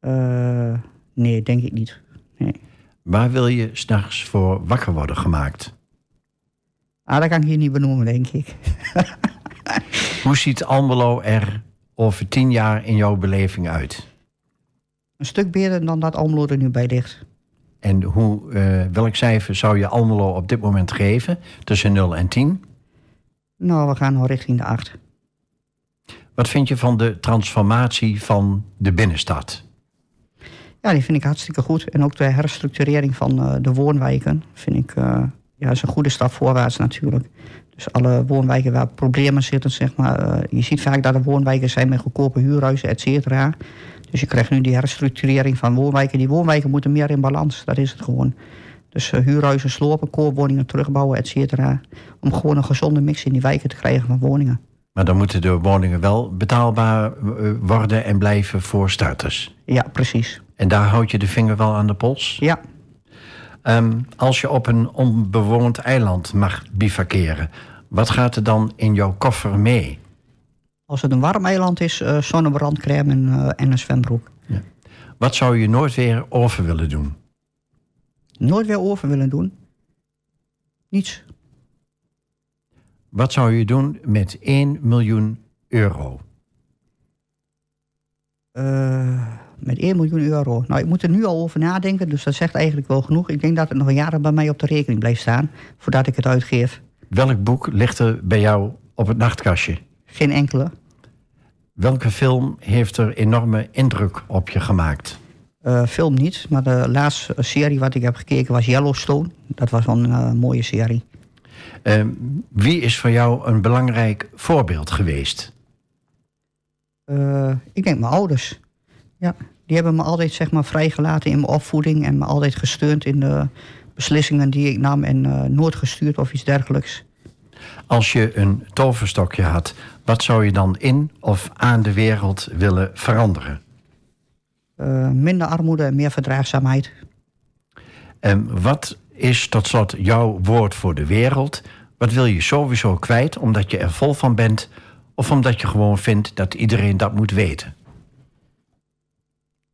Speaker 2: Eh, nee, denk ik niet. Nee.
Speaker 1: Waar wil je s'nachts voor wakker worden gemaakt?
Speaker 2: Ah, dat kan ik hier niet benoemen, denk ik.
Speaker 1: Hoe ziet Almelo er over tien jaar in jouw beleving uit?
Speaker 2: Een stuk beter dan dat Almelo er nu bij ligt.
Speaker 1: En hoe, eh, welk cijfer zou je Almelo op dit moment geven tussen 0 en 10?
Speaker 2: Nou, we gaan nog richting de 8.
Speaker 1: Wat vind je van de transformatie van de binnenstad?
Speaker 2: Ja, die vind ik hartstikke goed. En ook de herstructurering van eh, de woonwijken vind ik eh, ja, is een goede stap voorwaarts natuurlijk. Dus alle woonwijken waar problemen zitten, zeg maar. eh, je ziet vaak dat er woonwijken zijn met goedkope huurhuizen, et cetera. Dus je krijgt nu die herstructurering van woonwijken. Die woonwijken moeten meer in balans, dat is het gewoon. Dus eh, huurhuizen slopen, koopwoningen terugbouwen, et cetera. Om gewoon een gezonde mix in die wijken te krijgen van woningen.
Speaker 1: Maar dan moeten de woningen wel betaalbaar eh, worden en blijven voor starters.
Speaker 2: Ja, precies.
Speaker 1: En daar houd je de vinger wel aan de pols.
Speaker 2: Ja,
Speaker 1: Ehm, als je op een onbewoond eiland mag bivakeren, wat gaat er dan in jouw koffer mee?
Speaker 2: als het een warm eiland is, eh zonnebrandcrème en, eh, en een zwembroek.
Speaker 1: Wat zou je nooit weer over willen doen?
Speaker 2: Nooit weer over willen doen. Niets.
Speaker 1: Wat zou je doen met 1 miljoen euro?
Speaker 2: Eh, met 1 miljoen euro. Nou, ik moet er nu al over nadenken, dus dat zegt eigenlijk wel genoeg. Ik denk dat het nog jaren bij mij op de rekening blijft staan, voordat ik het uitgeef.
Speaker 1: Welk boek ligt er bij jou op het nachtkastje?
Speaker 2: Geen enkele.
Speaker 1: Welke film heeft er enorme indruk op je gemaakt?
Speaker 2: Eh, film niet, maar de laatste serie wat ik heb gekeken was Yellowstone. Dat was wel een eh, mooie serie.
Speaker 1: Ehm, wie is voor jou een belangrijk voorbeeld geweest?
Speaker 2: Eh, ik denk mijn ouders. Ja, die hebben me altijd zeg maar, vrijgelaten in mijn opvoeding en me altijd gesteund in de beslissingen die ik nam en uh, nooit gestuurd of iets dergelijks.
Speaker 1: Als je een toverstokje had, wat zou je dan in of aan de wereld willen veranderen?
Speaker 2: Uh, minder armoede en meer verdraagzaamheid.
Speaker 1: En wat is tot slot jouw woord voor de wereld? Wat wil je sowieso kwijt omdat je er vol van bent of omdat je gewoon vindt dat iedereen dat moet weten?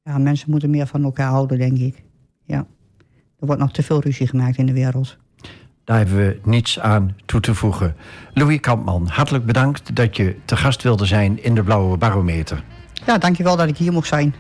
Speaker 2: Ja, mensen moeten meer van elkaar houden, denk ik. Ja. Er wordt nog te veel ruzie gemaakt in de wereld.
Speaker 1: Daar hebben we niets aan toe te voegen. Louis Kampman, hartelijk bedankt dat je te gast wilde zijn in de Blauwe Barometer.
Speaker 2: Ja, dankjewel dat ik hier mocht zijn.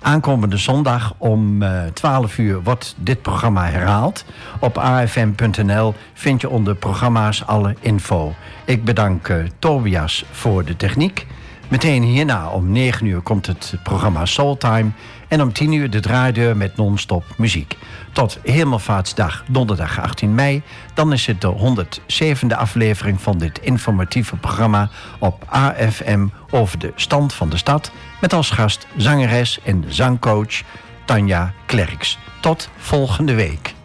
Speaker 1: Aankomende zondag om 12 uur wordt dit programma herhaald. Op afm.nl vind je onder programma's alle info. Ik bedank uh, Tobias voor de techniek. Meteen hierna om 9 uur komt het programma Soultime. En om 10 uur de draaideur met non-stop muziek. Tot Hemelvaartsdag, donderdag 18 mei. Dan is het de 107e aflevering van dit informatieve programma op AFM over de stand van de stad. Met als gast zangeres en zangcoach Tanja Klerks. Tot volgende week.